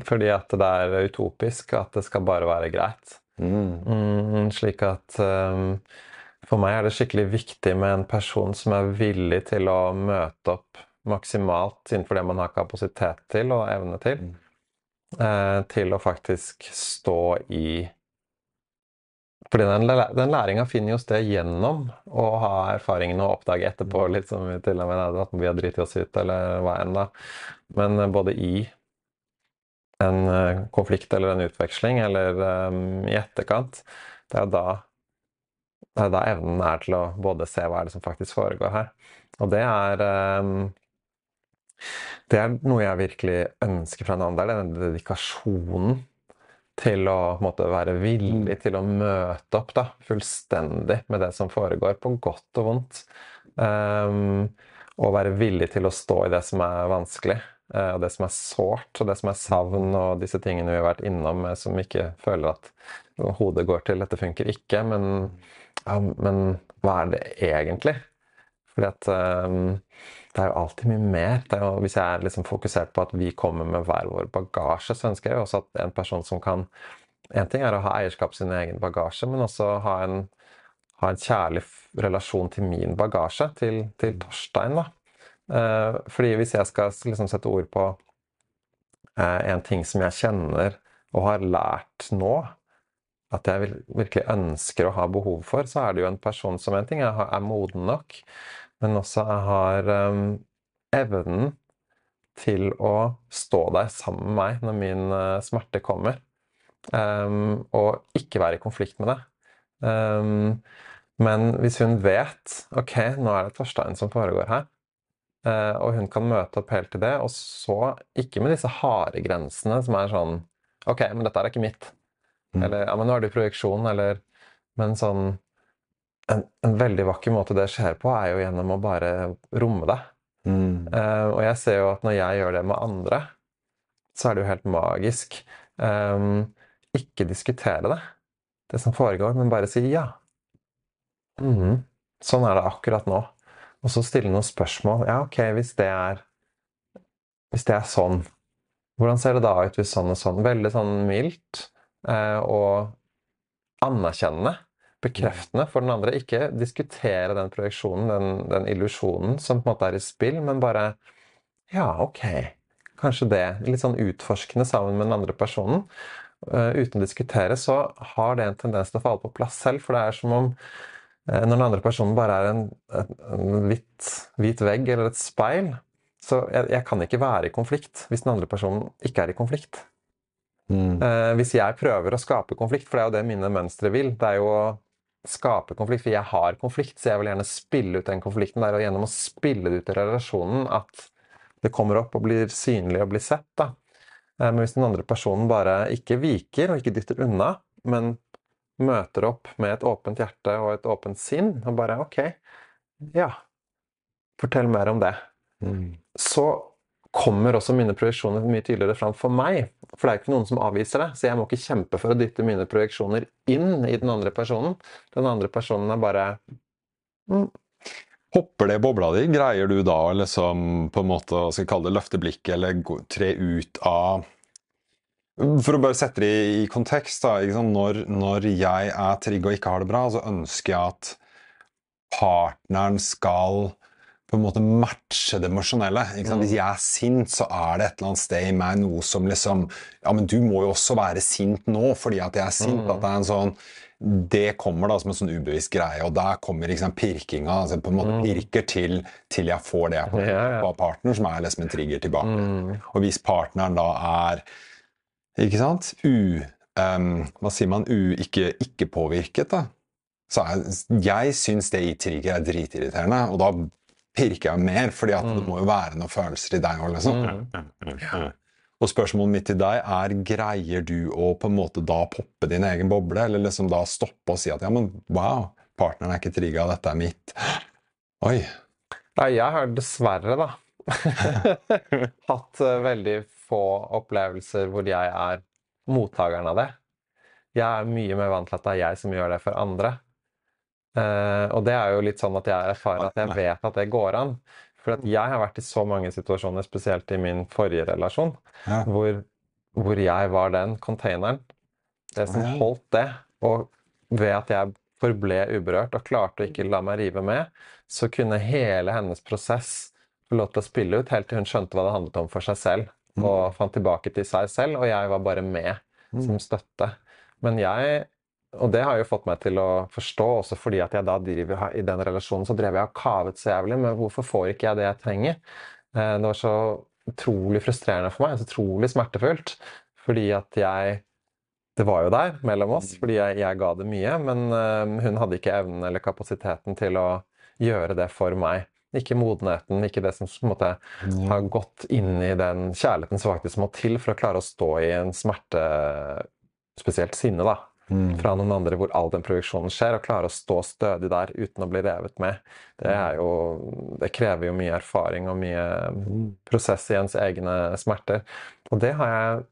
Fordi at det er utopisk at det skal bare være greit. Mm. Mm, slik at um, for meg er det skikkelig viktig med en person som er villig til å møte opp maksimalt innenfor det man har kapasitet til og evne til. Eh, til å faktisk stå i Fordi den, den læringa finner jo sted gjennom å ha erfaringene og oppdage etterpå, litt som vi til og med at vi har driti oss ut, eller hva enn, da. Men eh, både i en eh, konflikt eller en utveksling, eller um, i etterkant, det er jo da det er da evnen er til å både se hva er det som faktisk foregår her. Og det er um, Det er noe jeg virkelig ønsker fra en annen del, den dedikasjonen til å måte, være villig til å møte opp da, fullstendig med det som foregår, på godt og vondt. Um, og være villig til å stå i det som er vanskelig, og det som er sårt, og det som er savn, og disse tingene vi har vært innom, som som ikke føler at hodet går til 'dette funker ikke', men, ja, men hva er det egentlig? Fordi at um, det er jo alltid mye mer. Er jo, hvis jeg er liksom fokusert på at vi kommer med hver vår bagasje, så ønsker jeg jo også at en person som kan En ting er å ha eierskap til sin egen bagasje, men også ha en, ha en kjærlig relasjon til min bagasje, til, til Torstein. da. Eh, fordi hvis jeg skal liksom sette ord på eh, en ting som jeg kjenner og har lært nå, at jeg virkelig ønsker å ha behov for, så er det jo en person som en ting jeg er moden nok, men også jeg har um, evnen til å stå der sammen med meg når min eh, smerte kommer, um, og ikke være i konflikt med det. Um, men hvis hun vet ok, nå er det Torstein som foregår her, og hun kan møte opp helt til det, og så ikke med disse harde grensene som er sånn Ok, men dette er ikke mitt. Mm. Eller ja, men nå er det projeksjon, eller Men sånn en, en veldig vakker måte det skjer på, er jo gjennom å bare romme det. Mm. Uh, og jeg ser jo at når jeg gjør det med andre, så er det jo helt magisk. Um, ikke diskutere det, det som foregår, men bare si ja. Mm. Sånn er det akkurat nå. Og så stille noen spørsmål. Ja, ok, hvis det er Hvis det er sånn, hvordan ser det da ut hvis sånn og sånn? Veldig sånn mildt eh, og anerkjennende. Bekreftende for den andre. Ikke diskutere den projeksjonen, den, den illusjonen som på en måte er i spill, men bare Ja, ok. Kanskje det. Litt sånn utforskende sammen med den andre personen. Uh, uten å diskutere, så har det en tendens til å falle på plass selv. For det er som om når den andre personen bare er en, en, en hvit, hvit vegg eller et speil, så jeg, jeg kan ikke være i konflikt hvis den andre personen ikke er i konflikt. Mm. Eh, hvis jeg prøver å skape konflikt, for det er jo det mine mønstre vil, det er jo å skape konflikt, for jeg har konflikt, så jeg vil gjerne spille ut den konflikten der, og gjennom å spille det ut i relasjonen at det kommer opp og blir synlig og blir sett. da. Eh, Men hvis den andre personen bare ikke viker og ikke dytter unna, men møter opp med et åpent hjerte og et åpent sinn, og bare OK, ja, fortell mer om det Mm. så kommer også mine projeksjoner mye tydeligere fram for meg. For det er ikke noen som avviser det, så jeg må ikke kjempe for å dytte mine projeksjoner inn i den andre personen. Den andre personen er bare mm, Hopper det i bobla di? Greier du da liksom på en måte skal jeg kalle det, løfte blikket eller tre ut av For å bare sette det i, i kontekst, da, sant? Når, når jeg er trygg og ikke har det bra, så ønsker jeg at partneren skal på en måte matche det emosjonelle. Mm. Hvis jeg er sint, så er det et eller annet sted i meg noe som liksom Ja, men du må jo også være sint nå fordi at jeg er sint. Mm. At det er en sånn Det kommer da som en sånn ubevisst greie, og der kommer liksom pirkinga. altså på en måte Mm. pirker til, til jeg får det jeg får av partner, som er liksom en trigger tilbake. Mm. Og hvis partneren da er ikke sant, u, Um, hva sier man, u, ikke, ikke påvirket, da, så jeg, jeg syns det i trigger er dritirriterende, og da pirker jeg mer, fordi at det må jo være noen følelser i deg òg, liksom. Mm. Og spørsmålet mitt til deg er greier du å på en måte da poppe din egen boble, eller liksom da stoppe og si at ja, men wow, partneren er ikke trigga, dette er mitt. Oi. Nei, jeg har dessverre, da, *laughs* hatt eh, veldig få opplevelser hvor jeg er mottakeren av det. Jeg er mye mer vant til at det er jeg som gjør det for andre. Uh, og det er jo litt sånn at jeg erfarer at jeg vet at det går an. For at jeg har vært i så mange situasjoner, spesielt i min forrige relasjon, Ja. hvor, hvor jeg var den containeren. Det som holdt det. Og ved at jeg forble uberørt og klarte å ikke la meg rive med, så kunne hele hennes prosess få lov til å spille ut helt til hun skjønte hva det handlet om for seg selv. Og fant tilbake til seg selv, og jeg var bare med som støtte. Men jeg Og det har jo fått meg til å forstå, også fordi at jeg da driver i den relasjonen, så drev jeg og kavet så jævlig. Men hvorfor får ikke jeg det jeg trenger? Eh, Det var så utrolig frustrerende for meg, så utrolig smertefullt. Fordi at jeg Det var jo der mellom oss, fordi jeg, jeg ga det mye. Men eh, hun hadde ikke evnen eller kapasiteten til å gjøre det for meg. Ikke modenheten, ikke det som på en måte har gått inn i den kjærligheten som faktisk må til for å klare å stå i en smerte, spesielt sinne, da, Mm. fra noen andre hvor all den produksjonen skjer, og klare å stå stødig der uten å bli revet med. Det, er jo, det krever jo mye erfaring og mye prosess i ens egne smerter. Og det har jeg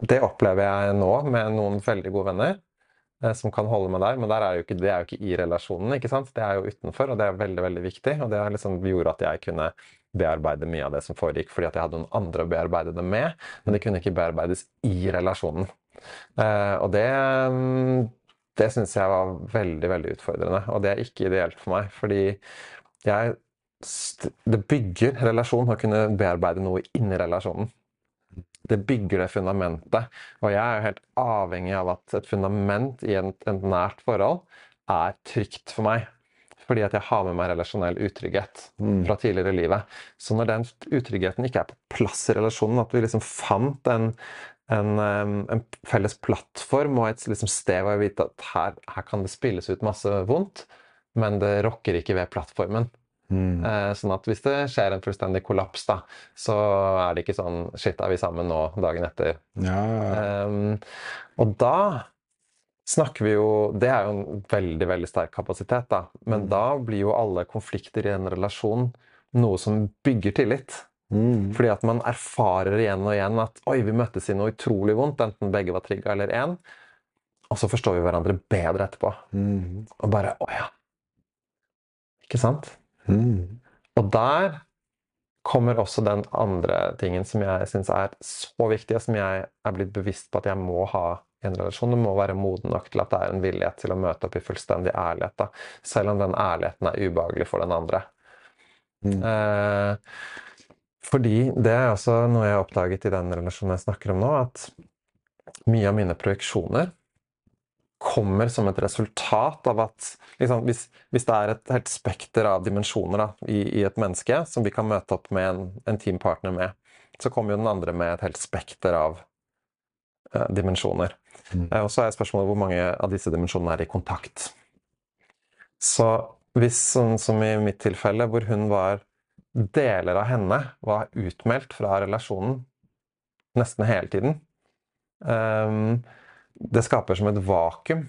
Det opplever jeg nå med noen veldig gode venner som kan holde meg der, men der er jo ikke, det er jo ikke i relasjonen, ikke sant? Det er jo utenfor, og det er veldig, veldig viktig. Og det liksom gjorde at jeg kunne bearbeide mye av det som foregikk, fordi at jeg hadde noen andre å bearbeide det med, men det kunne ikke bearbeides i relasjonen. Eh, og det mm, det syns jeg var veldig, veldig utfordrende, og det er ikke ideelt for meg, fordi jeg Det bygger relasjon å kunne bearbeide noe inni relasjonen. Det bygger det fundamentet. Og jeg er jo helt avhengig av at et fundament i et nært forhold er trygt for meg. Fordi at jeg har med meg relasjonell utrygghet fra tidligere i livet. Så når den utryggheten ikke er på plass i relasjonen, at vi liksom fant en, en, en felles plattform og et liksom sted hvor jeg vet at her, her kan det spilles ut masse vondt, men det rokker ikke ved plattformen. Mm. Eh, sånn at hvis det skjer en fullstendig kollaps, da, så er det ikke sånn Shit, er vi sammen nå dagen etter? Ja, Um, og da snakker vi jo Det er jo en veldig, veldig sterk kapasitet, da. Men da blir jo alle konflikter i en relasjon noe som bygger tillit. Mm. Fordi at man erfarer igjen og igjen at oi, vi møttes i noe utrolig vondt, enten begge var trigga eller én. Og så forstår vi hverandre bedre etterpå. Mm. Og bare å ja. Ikke sant? Mm. Og der kommer også den andre tingen som jeg syns er så viktig, og som jeg er blitt bevisst på at jeg må ha i en relasjon. Du må være moden nok til at det er en villighet til å møte opp i fullstendig ærlighet. Da. Selv om den ærligheten er ubehagelig for den andre. Mm. Eh, fordi det er også noe jeg har oppdaget i den relasjonen jeg snakker om nå, at mye av mine projeksjoner kommer som et resultat av at liksom, hvis, hvis det er et helt spekter av dimensjoner da, i, i et menneske som vi kan møte opp med en, en teampartner med, så kommer jo den andre med et helt spekter av uh, dimensjoner. Mm. Uh, og så er spørsmålet hvor mange av disse dimensjonene er i kontakt. Så hvis, sånn som i mitt tilfelle, hvor hun var Deler av henne var utmeldt fra relasjonen nesten hele tiden. ehm, det skaper som et vakuum.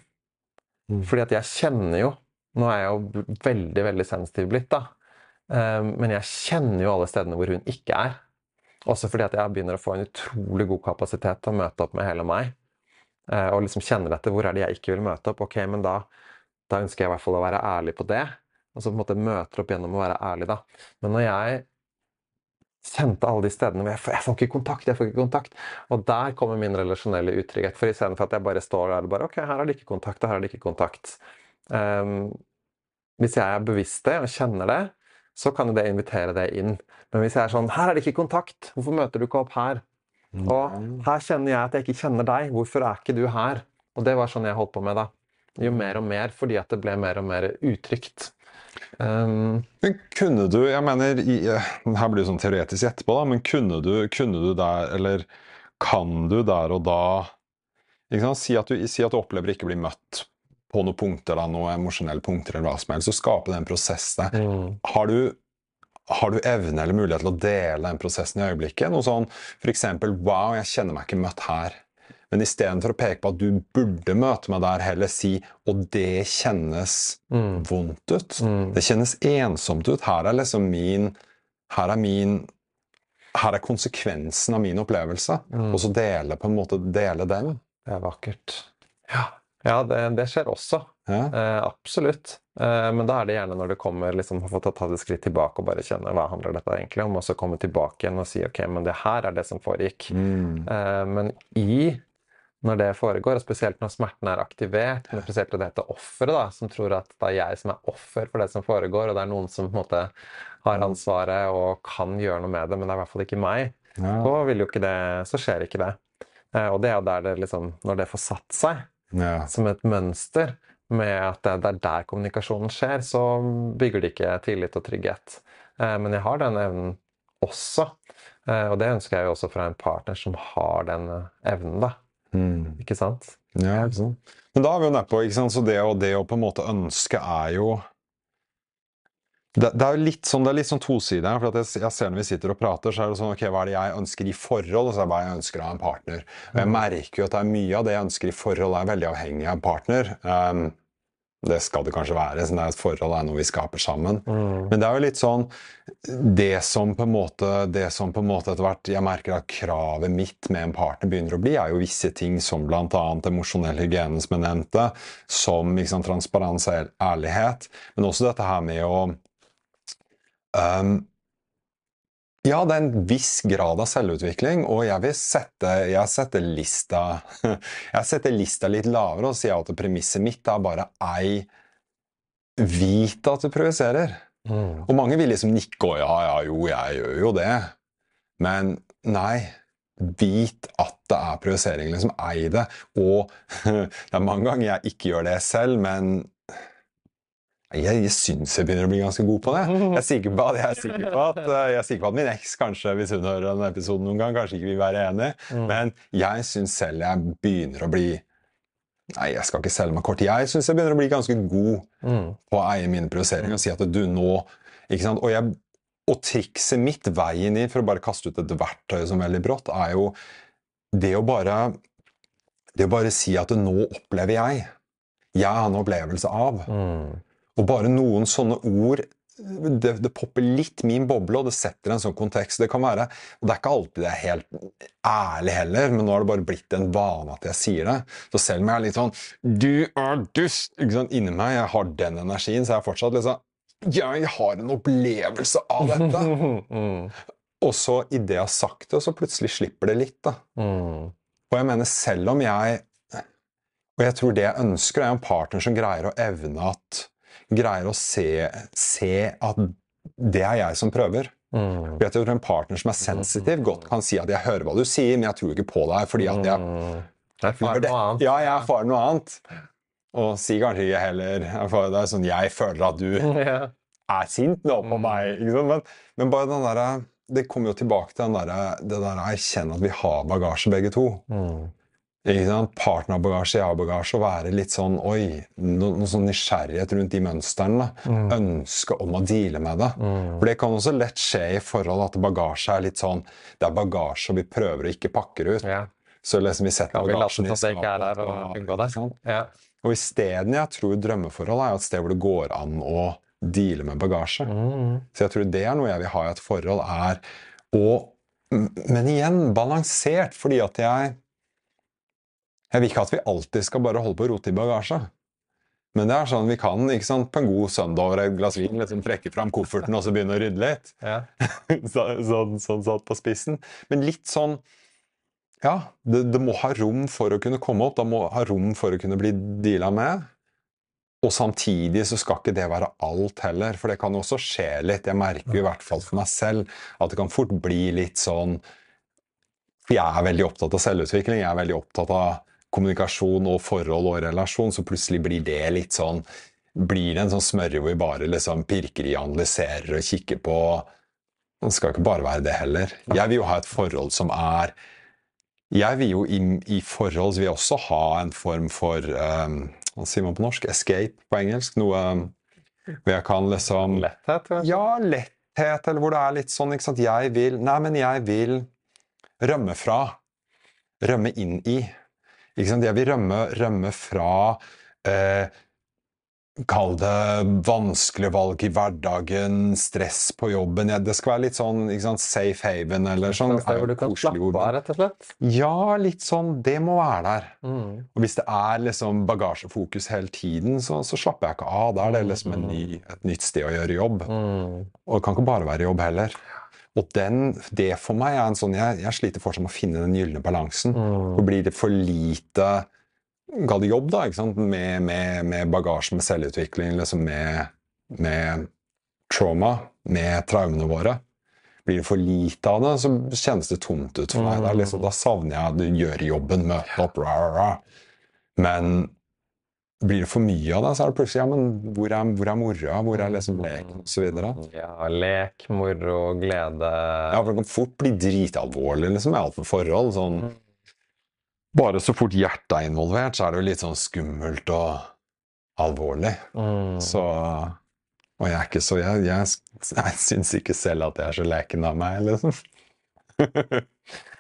Mm. Fordi at jeg kjenner jo Nå er jeg jo veldig, veldig sensitiv blitt, da. Ehm, men jeg kjenner jo alle stedene hvor hun ikke er. Også fordi at jeg begynner å få en utrolig god kapasitet til å møte opp med hele meg. Eh, og liksom kjenner dette. Hvor er det jeg ikke vil møte opp? Ok, men da, da ønsker jeg i hvert fall å være ærlig på det. Og så på en måte møter opp gjennom å være ærlig, da. Men når jeg kjente alle de stedene hvor jeg, jeg får ikke kontakt, jeg får ikke kontakt. Og der kommer min relasjonelle utrygghet. For istedenfor at jeg bare står der og bare Ok, her er det ikke kontakt, og her er det ikke kontakt. Um, hvis jeg er bevisst det og kjenner det, så kan det invitere det inn. Men hvis jeg er sånn Her er det ikke kontakt! Hvorfor møter du ikke opp her? Og her kjenner jeg at jeg ikke kjenner deg. Hvorfor er ikke du her? Og det var sånn jeg holdt på med da. Jo mer og mer, fordi at det ble mer og mer utrygt. Um, Men kunne du Jeg mener, i, eh, her blir det sånn teoretisk etterpå, da, men kunne du, kunne du der, eller kan du der og da? Si, at du, si at du opplever ikke å bli møtt på noen punkter, da, noen emosjonelle punkter, eller hva som helst, så skaper det en prosess der. mm, Har du, har du evne eller mulighet til å dele den prosessen i øyeblikket? Noe sånn f.eks.: Wow, jeg kjenner meg ikke møtt her. Men istedenfor å peke på at du burde møte meg der, heller si og det kjennes mm, vondt ut. mm, Det kjennes ensomt ut. Her er liksom min Her er min Her er konsekvensen av min opplevelse. Mm. Og så dele på en måte dele den. det er vakkert. Ja, ja det, det skjer også. Ja. Eh, absolutt. Eh, men da er det gjerne når du kommer liksom, har fått ta et skritt tilbake og bare kjenne hva handler dette egentlig om, og så komme tilbake igjen og si ok, men det her er det som foregikk. Mm. Eh, men i når det foregår, og spesielt når smerten er aktivert, men spesielt det heter offeret, da, som tror at det er jeg som er offer for det som foregår, og det er noen som på en måte har ansvaret og kan gjøre noe med det, men det er i hvert fall ikke meg, Ja. så, vil jo ikke det, så skjer ikke det. Eh, og det er jo der det liksom, når det får satt seg, Ja. som et mønster med at det er der kommunikasjonen skjer, så bygger det ikke tillit og trygghet. Eh, Men jeg har den evnen også. Eh, Og det ønsker jeg jo også fra en partner som har den evnen, da. Mm. Ikke sant? Ja, ikke sant? Men da er vi jo nedpå, ikke sant? Så det å, det å på en måte ønske er jo det, det er jo litt sånn, det er litt sånn tosidig for jeg, jeg ser Når vi sitter og prater, så er det sånn ok, hva er det jeg ønsker i forhold, og så er det hva jeg ønsker av en partner. Og Jeg merker jo at det er mye av det jeg ønsker i forhold, er veldig avhengig av en partner. Um, det skal det kanskje være, siden det er et forhold er noe vi skaper sammen. Mm. Men det er jo litt sånn Det som på en måte Det som på en måte etter hvert jeg merker at kravet mitt med en partner begynner å bli, er jo visse ting som bl.a. emosjonell hygiene, som jeg nevnte, som liksom, transparens og ærlighet, men også dette her med å um, ja, det er en viss grad av selvutvikling, og jeg vil sette, jeg setter lista *laughs* Jeg setter lista litt lavere og sier at premisset mitt er bare ei Vit at du projiserer. Mm. Og mange vil liksom nikke og ja, ja, jo, jeg gjør jo det. Men nei. Vit at det er projisering. Liksom ei det. Og *laughs* det er mange ganger jeg ikke gjør det selv, men jeg, jeg syns jeg begynner å bli ganske god på det. Jeg er sikker på at, jeg er sikker på at, jeg er sikker på at min eks kanskje, hvis hun hører denne episoden noen gang, kanskje ikke vil være enig, Mm. men jeg syns selv jeg begynner å bli Nei, jeg skal ikke selge meg kort. Jeg syns jeg begynner å bli ganske god Mm. på å eie mine provoseringer og si at du nå ikke sant? Og, jeg, og trikset mitt, veien inn, for å bare kaste ut et verktøy som veldig brått, er jo det å bare Det å bare si at nå opplever jeg. Jeg har en opplevelse av. Mm. Og bare noen sånne ord det, det popper litt min boble, og det setter en sånn kontekst. Det kan være, og det er ikke alltid det er helt ærlig heller, men nå har det bare blitt en vane at jeg sier det. Så selv om jeg er litt sånn 'Du er dust!' ikke sant, inni meg, jeg har den energien, så er jeg fortsatt litt sånn 'Jeg har en opplevelse av dette'. Mm. *laughs* og så, idet jeg har sagt det, så plutselig slipper det litt, da. Mm. Og jeg mener, selv om jeg Og jeg tror det jeg ønsker, er en partner som greier å evne at Greier å se, se at det er jeg som prøver. Mm. Jeg tror En partner som er sensitiv, godt kan si at 'jeg hører hva du sier, men jeg tror ikke på deg'. fordi at jeg Mm. Jeg erfarer det. noe annet. Ja, jeg erfarer noe annet. Og sier kanskje ikke heller erfarer- Det er sånn 'jeg føler at du *laughs* er sint nå på Mm. meg'. Men, men bare den derre Det kommer jo tilbake til den der, det der å erkjenne at vi har bagasje, begge to. Mm. Partnerbagasje, jeg har bagasje. Å være litt sånn oi, no, noe sånn nysgjerrighet rundt de mønstrene. Mm. Ønske om å deale med det. Mm. For det kan også lett skje i forhold at bagasje er litt sånn Det er bagasje, og vi prøver å ikke pakke det ut. Ja. Så liksom vi setter Ja, vi bagasjen i skapet. og sant? Ja. Og isteden jeg tror drømmeforhold er et sted hvor det går an å deale med bagasje. Mm. Så jeg tror det er noe jeg vil ha i et forhold, er å Men igjen, balansert, fordi at jeg Jeg vil ikke at vi alltid skal bare holde på å rote i bagasje. Men det er sånn vi kan ikke sant, på en god søndag over et glass vin liksom trekke fram kofferten og så begynne å rydde litt. Ja. *laughs* Så- sånn, sånn satt på spissen. Men litt sånn Ja, det, det må ha rom for å kunne komme opp. Det må ha rom for å kunne bli deala med. Og samtidig så skal ikke det være alt heller, for det kan også skje litt. Jeg merker i hvert fall for meg selv at det kan fort bli litt sånn jeg er veldig opptatt av selvutvikling, jeg er veldig opptatt av kommunikasjon og forhold og relasjon, så plutselig blir det litt sånn Blir det en sånn smørje hvor vi bare liksom pirker i, analyserer og kikker på Det skal ikke bare være det heller. Jeg vil jo ha et forhold som er Jeg vil jo i, i forhold vil jeg også ha en form for um, Hva sier man på norsk? Escape på engelsk. Noe um, hvor jeg kan liksom Letthet, kanskje? Ja, letthet, eller hvor det er litt sånn, ikke sant Jeg vil Nei, men jeg vil rømme fra. Rømme inn i. Jeg vil rømme, rømme fra eh, Kall det vanskelige valg i hverdagen, stress på jobben. Ja, det skal være litt sånn sant, safe haven eller sånn. Et sted hvor du kan slappe av, rett og slett? Ja, litt sånn. Det må være der. Mm. Og hvis det er liksom bagasjefokus hele tiden, så, så slapper jeg ikke av. Da er det liksom ny, et nytt sted å gjøre jobb. Mm. Og det kan ikke bare være jobb heller. Og den, det for meg er en sånn Jeg, jeg sliter fortsatt med å finne den gylne balansen. Mm. Og blir det for lite Kall det jobb, da, ikke sant? Med, med, med bagasje, med selvutvikling, liksom med, med trauma, med traumene våre. Blir det for lite av det, så kjennes det tomt ut for meg. Mm. liksom, da savner jeg at du gjør jobben, møte opp, rah, rah. Men blir det for mye av det, så er det plutselig ja, men hvor er, hvor er moroa? Hvor er liksom leken? Og så videre. Ja, lek, moro, glede Ja, for det kan fort bli dritalvorlig liksom, i alt med forhold. Sånn. Bare så fort hjertet er involvert, så er det jo litt sånn skummelt og alvorlig. Mm. Så Og jeg er ikke så Jeg, jeg, jeg syns ikke selv at jeg er så leken av meg, liksom. *laughs*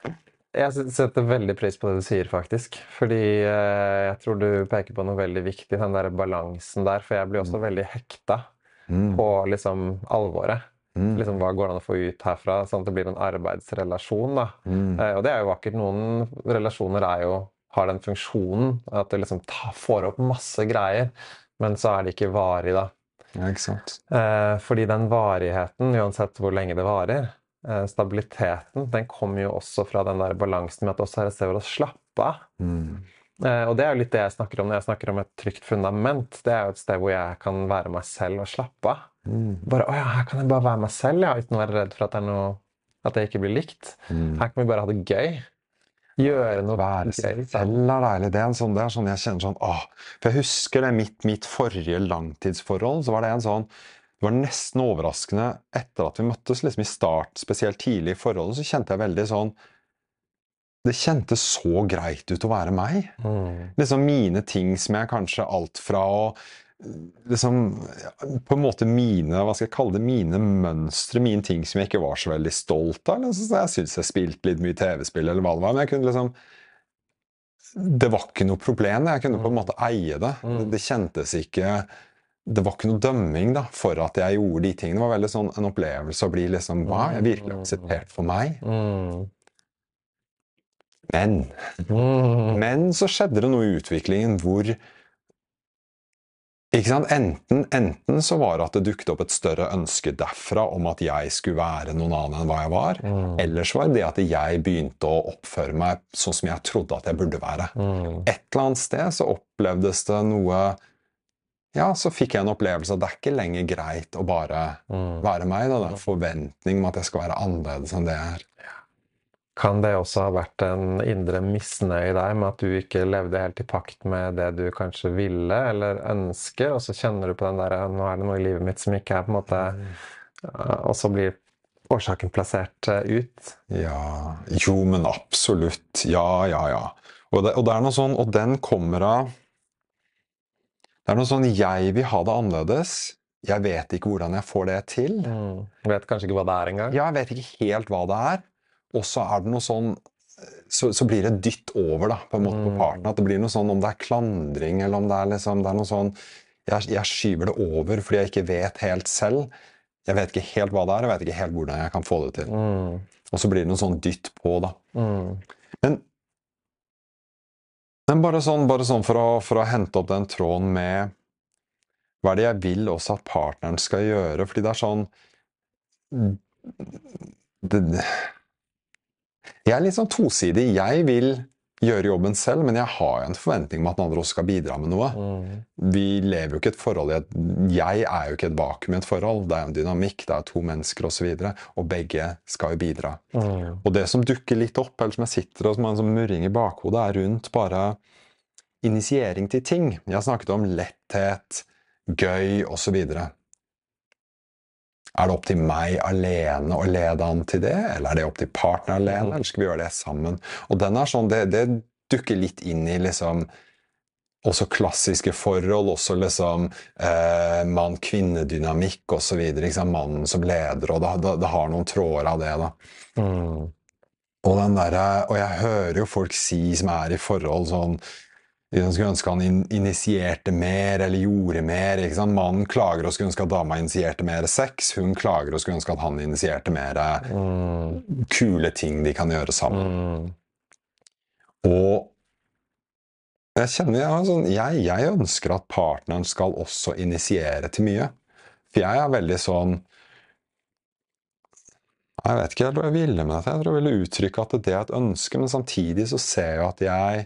Jeg setter veldig pris på det du sier, faktisk. Fordi eh, jeg tror du peker på noe veldig viktig, den der balansen der. For jeg blir også veldig hekta Mm. på liksom alvoret. Mm. Liksom, hva går det an å få ut herfra, sånn at det blir en arbeidsrelasjon. da. Mm. Eh, og det er jo vakkert. Noen relasjoner er jo, har den funksjonen at du liksom ta, får opp masse greier, men så er det ikke varig, da. Ja, ikke sant. Eh, fordi den varigheten, uansett hvor lenge det varer, stabiliteten, den kommer jo også fra den der balansen med at også er et sted hvor å slappe av. Mm. Eh, og det er jo litt det jeg snakker om når jeg snakker om et trygt fundament. Det er jo et sted hvor jeg kan være meg selv og slappe av. Mm. Bare, å ja, her kan jeg bare være meg selv, ja, uten å være redd for at, det er noe, at jeg ikke blir likt. Mm. Her kan vi bare ha det gøy. Gjøre noe Være seg selv er deilig. Det er, en sånn, det er sånn jeg kjenner sånn åh. For jeg husker det mitt, mitt forrige langtidsforhold. Så var det en sånn Det var nesten overraskende etter at vi møttes, liksom i start, spesielt tidlig i forholdet, så kjente jeg veldig sånn Det kjentes så greit ut å være meg. Mm. Liksom mine ting som jeg kanskje alt fra å liksom På en måte mine hva skal jeg kalle det, mine mønstre, mine ting som jeg ikke var så veldig stolt av. Liksom. Så Jeg syntes jeg spilte litt mye TV-spill, eller hva det var. Men jeg kunne liksom Det var ikke noe problem. Jeg kunne på en måte eie det. Det, det kjentes ikke Det var ikke noe dømming da, for at jeg gjorde de tingene. Det var veldig sånn en opplevelse å bli liksom Hva? Jeg er virkelig akseptert for meg? Mm. Men Mm. Men så skjedde det noe i utviklingen hvor ikke sant? Enten, enten så var det at det dukket opp et større ønske derfra om at jeg skulle være noen annen enn hva jeg var. Mm. Eller så var det det at jeg begynte å oppføre meg sånn som jeg trodde at jeg burde være. Mm. Et eller annet sted så opplevdes det noe Ja, så fikk jeg en opplevelse at det er ikke lenger greit å bare Mm. være meg. Da. Det er en forventning om at jeg skal være annerledes enn det jeg er. Kan det også ha vært en indre misnøye i deg med at du ikke levde helt i pakt med det du kanskje ville eller ønsker, og så kjenner du på den der Nå er det noe i livet mitt som ikke er på en måte ja, Og så blir årsaken plassert eh, ut. Ja Jo, men absolutt. Ja, ja, ja. Og det, og det er sånn, og den kommer av Det er noe sånn Jeg vil ha det annerledes. Jeg vet ikke hvordan jeg får det til. Mm. Vet kanskje ikke hva det er engang. Jeg vet ikke helt hva det er. Og så er det noe sånn så, så blir det dytt over da, på en måte på Mm. parten. At det blir noe sånn om det er klandring, eller om det er liksom det er noe sånn jeg, jeg skyver det over fordi jeg ikke vet helt selv. Jeg vet ikke helt hva det er, jeg vet ikke helt hvordan jeg kan få det til. Mm. Og så blir det noe sånn dytt på, da. Mm. Men, men bare sånn, bare sånn for, å, for å hente opp den tråden med Hva er det jeg vil også at partneren skal gjøre? Fordi det er sånn det, Jeg er litt sånn tosidig. Jeg vil gjøre jobben selv, men jeg har jo en forventning om at den andre også skal bidra med noe. Mm. Vi lever jo ikke et forhold i et Jeg er jo ikke et vakuum i et forhold. Det er en dynamikk, det er to mennesker osv. Og, så og begge skal jo bidra. Mm. Og det som dukker litt opp, eller som jeg sitter og som har en sånn murring i bakhodet, er rundt bare initiering til ting. Jeg har snakket om letthet, gøy osv. Er det opp til meg alene å lede an til det, eller er det opp til partner alene, eller skal vi gjøre det sammen? Og den er sånn, det, det dukker litt inn i liksom også klassiske forhold, også liksom eh, mann-kvinne-dynamikk osv. Mannen som leder, og det, det, det, har noen tråder av det. da. Mm. Og, den der, og jeg hører jo folk si som er i forhold sånn de skulle ønske han in initierte mer eller gjorde mer. ikke sant? Mannen klager og skulle ønske at dama initierte mer sex. Hun klager og skulle ønske at han initierte mer Mm. kule ting de kan gjøre sammen. Mm. Og jeg kjenner jeg, sånn, jeg, jeg ønsker at partneren skal også initiere til mye. For jeg er veldig sånn Jeg vet ikke helt hva jeg ville med dette. Jeg tror jeg ville uttrykke at det er et ønske, men samtidig så ser jeg at jeg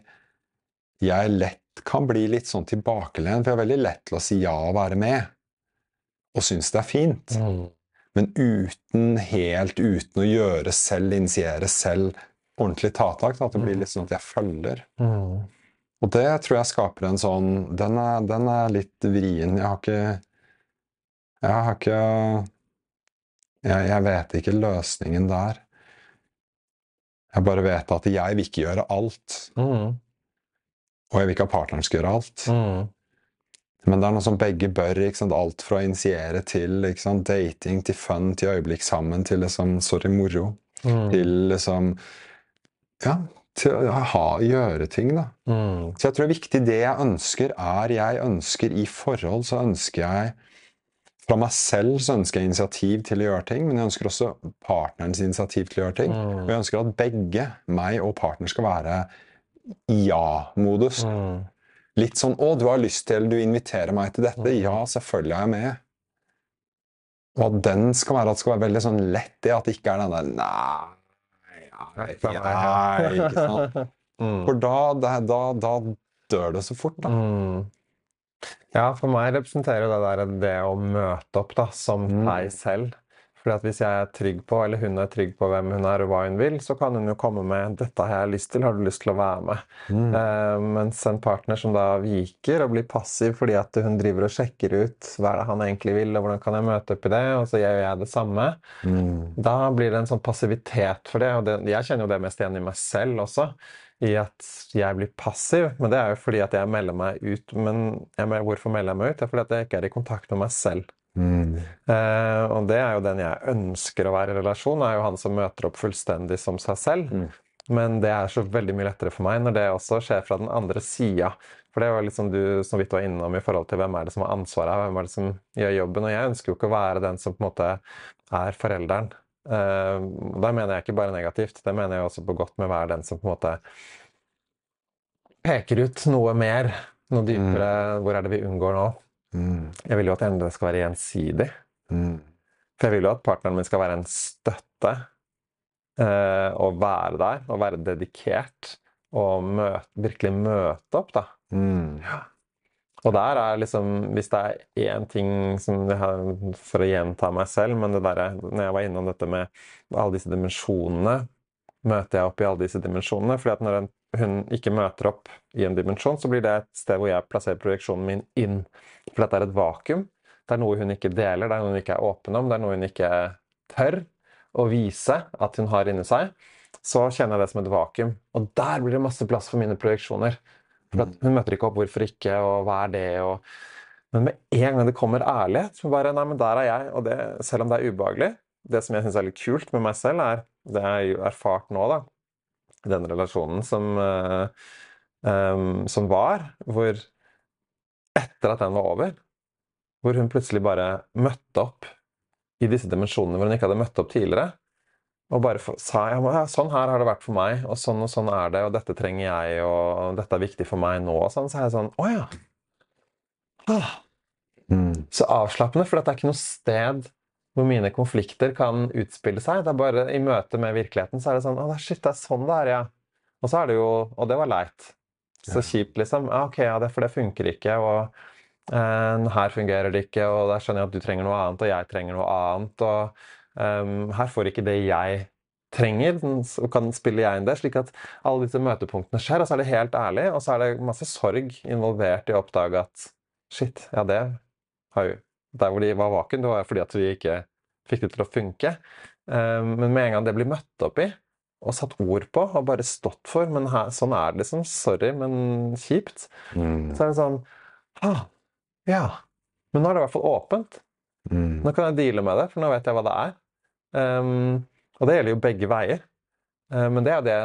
jeg lett kan bli litt sånn tilbakelent, for jeg er veldig lett til å si ja og være med. Og synes det er fint. Mm. Men uten helt uten å gjøre selv, initiere selv, ordentlig ta tak. At det blir litt sånn at jeg følger. Mm. Og det tror jeg skaper en sånn Den er, den er litt vrien. Jeg har ikke Jeg har ikke jeg, jeg vet ikke løsningen der. Jeg bare vet at jeg vil ikke gjøre alt. Mm. Og jeg vil ikke at partneren skal gjøre alt. Mm. Men det er noe som begge bør. Alt fra å initiere til dating, til fun, til øyeblikk sammen, til liksom sorry, moro. Mm. Til liksom Ja, til å ha, gjøre ting, da. Mm. Så jeg tror det er viktig det jeg ønsker, er Jeg ønsker i forhold, så ønsker jeg Fra meg selv så ønsker jeg initiativ til å gjøre ting, men jeg ønsker også partnerens initiativ til å gjøre ting. Mm. Og jeg ønsker at begge, meg og partner, skal være ja-modus. Mm. Litt sånn 'Å, du har lyst til Du inviterer meg til dette.' Ja, selvfølgelig er jeg med. Og at den skal være skal være veldig sånn lett, det at det ikke er den der Nei, nei, nei ikke sant? *laughs* Mm. For da, da, da, da dør det så fort, da. Mm. Ja, for meg representerer det der det å møte opp da, som Mm. deg selv. Fordi at hvis jeg er trygg på, eller hun er trygg på hvem hun er og hva hun vil, så kan hun jo komme med 'dette har jeg lyst til, har du lyst til å være med?' Mm. Eh, mens en partner som da viker og blir passiv fordi at hun driver og sjekker ut hva er det han egentlig vil, og hvordan kan jeg møte opp i det, og så gjør jeg det samme, Mm. da blir det en sånn passivitet for det. Og det, jeg kjenner jo det mest igjen i meg selv også, i at jeg blir passiv. Men det er jo fordi at jeg melder meg ut. Men jeg, hvorfor melder jeg meg ut? Det er fordi at jeg ikke er i kontakt med meg selv. Mm. Eh, og det er jo den jeg ønsker å være i relasjon, er jo han som møter opp fullstendig som seg selv. Mm. Men det er så veldig mye lettere for meg når det også skjer fra den andre sida. For det var liksom du så vidt var innom i forhold til hvem er det som har ansvaret her, hvem er det som gjør jobben. Og jeg ønsker jo ikke å være den som på en måte er forelderen. Uh, da mener jeg ikke bare negativt, det mener jeg også på godt med å være den som på en måte peker ut noe mer, noe dypere. Hvor er det vi unngår nå? Mm. Jeg vil jo at det skal være gjensidig. Mm. For jeg vil jo at partneren min skal være en støtte. Eh, og være der, og være dedikert. Og møte, virkelig møte opp, da. Mm. Og der er liksom Hvis det er én ting som har, For å gjenta meg selv, men det derre Når jeg var innom dette med alle disse dimensjonene Møter jeg opp i alle disse dimensjonene? fordi at når en, hun ikke møter opp i en dimensjon, så blir det et sted hvor jeg plasserer projeksjonen min inn. For dette er et vakuum. Det er noe hun ikke deler, det er noe hun ikke er åpen om, det er noe hun ikke tør å vise at hun har inni seg. Så kjenner jeg det som et vakuum. Og der blir det masse plass for mine projeksjoner. For at hun møter ikke opp 'hvorfor ikke', og 'hva er det', og Men med en gang det kommer ærlighet, så bare 'nei, men der er jeg', og det, selv om det er ubehagelig Det som jeg syns er litt kult med meg selv, er det jeg har erfart nå, da, den relasjonen som, em, som var, hvor etter at den var over, hvor hun plutselig bare møtte opp i disse dimensjonene hvor hun ikke hadde møtt opp tidligere. Og bare for, sa ja, sånn her har det vært for meg, og sånn og sånn er det, og dette trenger jeg, og dette er viktig for meg nå, og sånn. Så er jeg sånn Å ja. Ah, Mm. så avslappende, for det er ikke noe sted hvor mine konflikter kan utspille seg. Det er bare i møte med virkeligheten så er det sånn Å, shit, det er sånn det er, ja. Og så er det jo Og det var leit. Så kjipt, liksom. Ja, ok, ja, det, for det funker ikke, og eh, her fungerer det ikke, og der skjønner jeg at du trenger noe annet, og jeg trenger noe annet, og ehm, her får ikke det jeg trenger, så kan spille jeg inn det, slik at alle disse møtepunktene skjer, og så er det helt ærlig, og så er det masse sorg involvert i å oppdage at shit, ja, det har jo Der hvor de var vakuum, det var fordi at vi ikke fikk det til å funke. Ehm, men med en gang det blir møtt opp i, og satt ord på, og bare stått for Men her, sånn er det liksom. Sorry, men kjipt. Mm. Så er det sånn ah, Ja. Men nå er det i hvert fall åpent. Mm. Nå kan jeg deale med det, for nå vet jeg hva det er. Um, og det gjelder jo begge veier. Eh, men det er det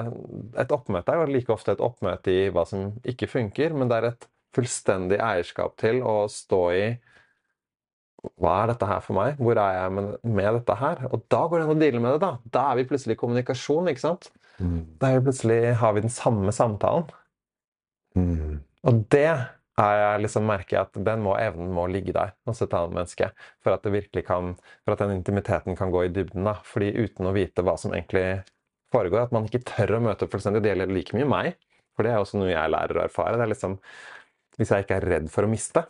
Et oppmøte er jo like ofte et oppmøte i hva som ikke funker, men det er et fullstendig eierskap til å stå i hva er dette her for meg? Hvor er jeg med, med dette her? Og da går det an å deale med det, da. Da er vi plutselig i kommunikasjon, ikke sant? Mm. Da er vi plutselig, har vi den samme samtalen. Mm. Og det er jeg liksom merker jeg at den må, evnen må ligge der hos et annet menneske. For at det virkelig kan, for at den intimiteten kan gå i dybden. da. Fordi uten å vite hva som egentlig foregår, at man ikke tør å møte opp fullstendig, det gjelder like mye meg. For det er også noe jeg lærer å erfare. det er liksom, Hvis jeg ikke er redd for å miste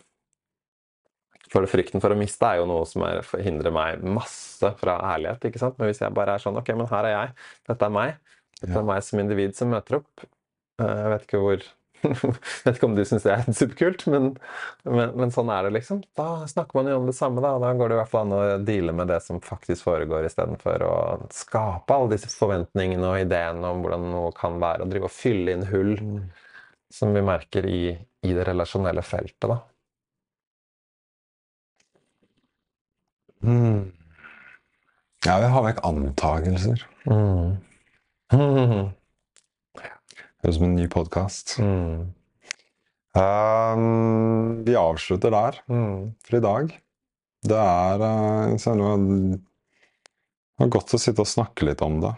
For frykten for å miste er jo noe som er, hindrer meg masse fra ærlighet. ikke sant? Men hvis jeg bare er sånn Ok, men her er jeg. Dette er meg. Dette Ja. er meg som individ som møter opp. Eh, Jeg vet ikke hvor *laughs* vet ikke om du syns det er *laughs* superkult, men, men, men sånn er det, liksom. Da snakker man jo om det samme, da. Da går det i hvert fall an å deale med det som faktisk foregår, istedenfor å skape alle disse forventningene og ideene om hvordan noe kan være, og drive og fylle inn hull som vi merker i, i det relasjonelle feltet, da. Mm. Ja, vi har vekk antagelser. Mm. *laughs* Høres ut som en ny podkast. Mm. Um, vi avslutter der Mm. for i dag. Det er uh, det var godt å sitte og snakke litt om det.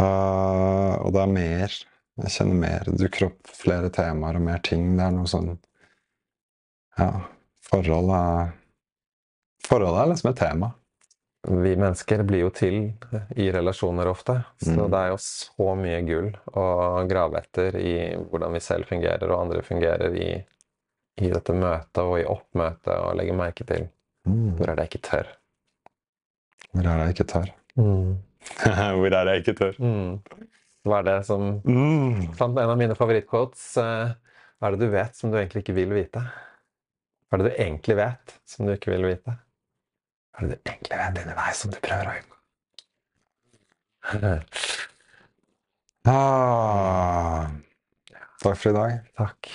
Uh, og det er mer. Jeg kjenner mer. Det dukker opp flere temaer og mer ting. Det er noe sånn Ja, forhold er Forhold er liksom et tema. Vi mennesker blir jo til i relasjoner ofte, så Mm. det er jo så mye gull å grave etter i hvordan vi selv fungerer og andre fungerer i, i dette møtet og i oppmøtet og legge merke til Mm. hvor er det jeg ikke tør. Hvor er det jeg ikke tør? *laughs* Hvor er det jeg ikke tør? Mm. Hva er det som Mm. Fant en av mine favorittquotes. eh, Hva er det du vet som du egentlig ikke vil vite? Hva er det du egentlig vet som du ikke vil vite? Hva er det du egentlig vet inni deg som du prøver å unngå? *laughs* Ah. Takk for i dag. Takk.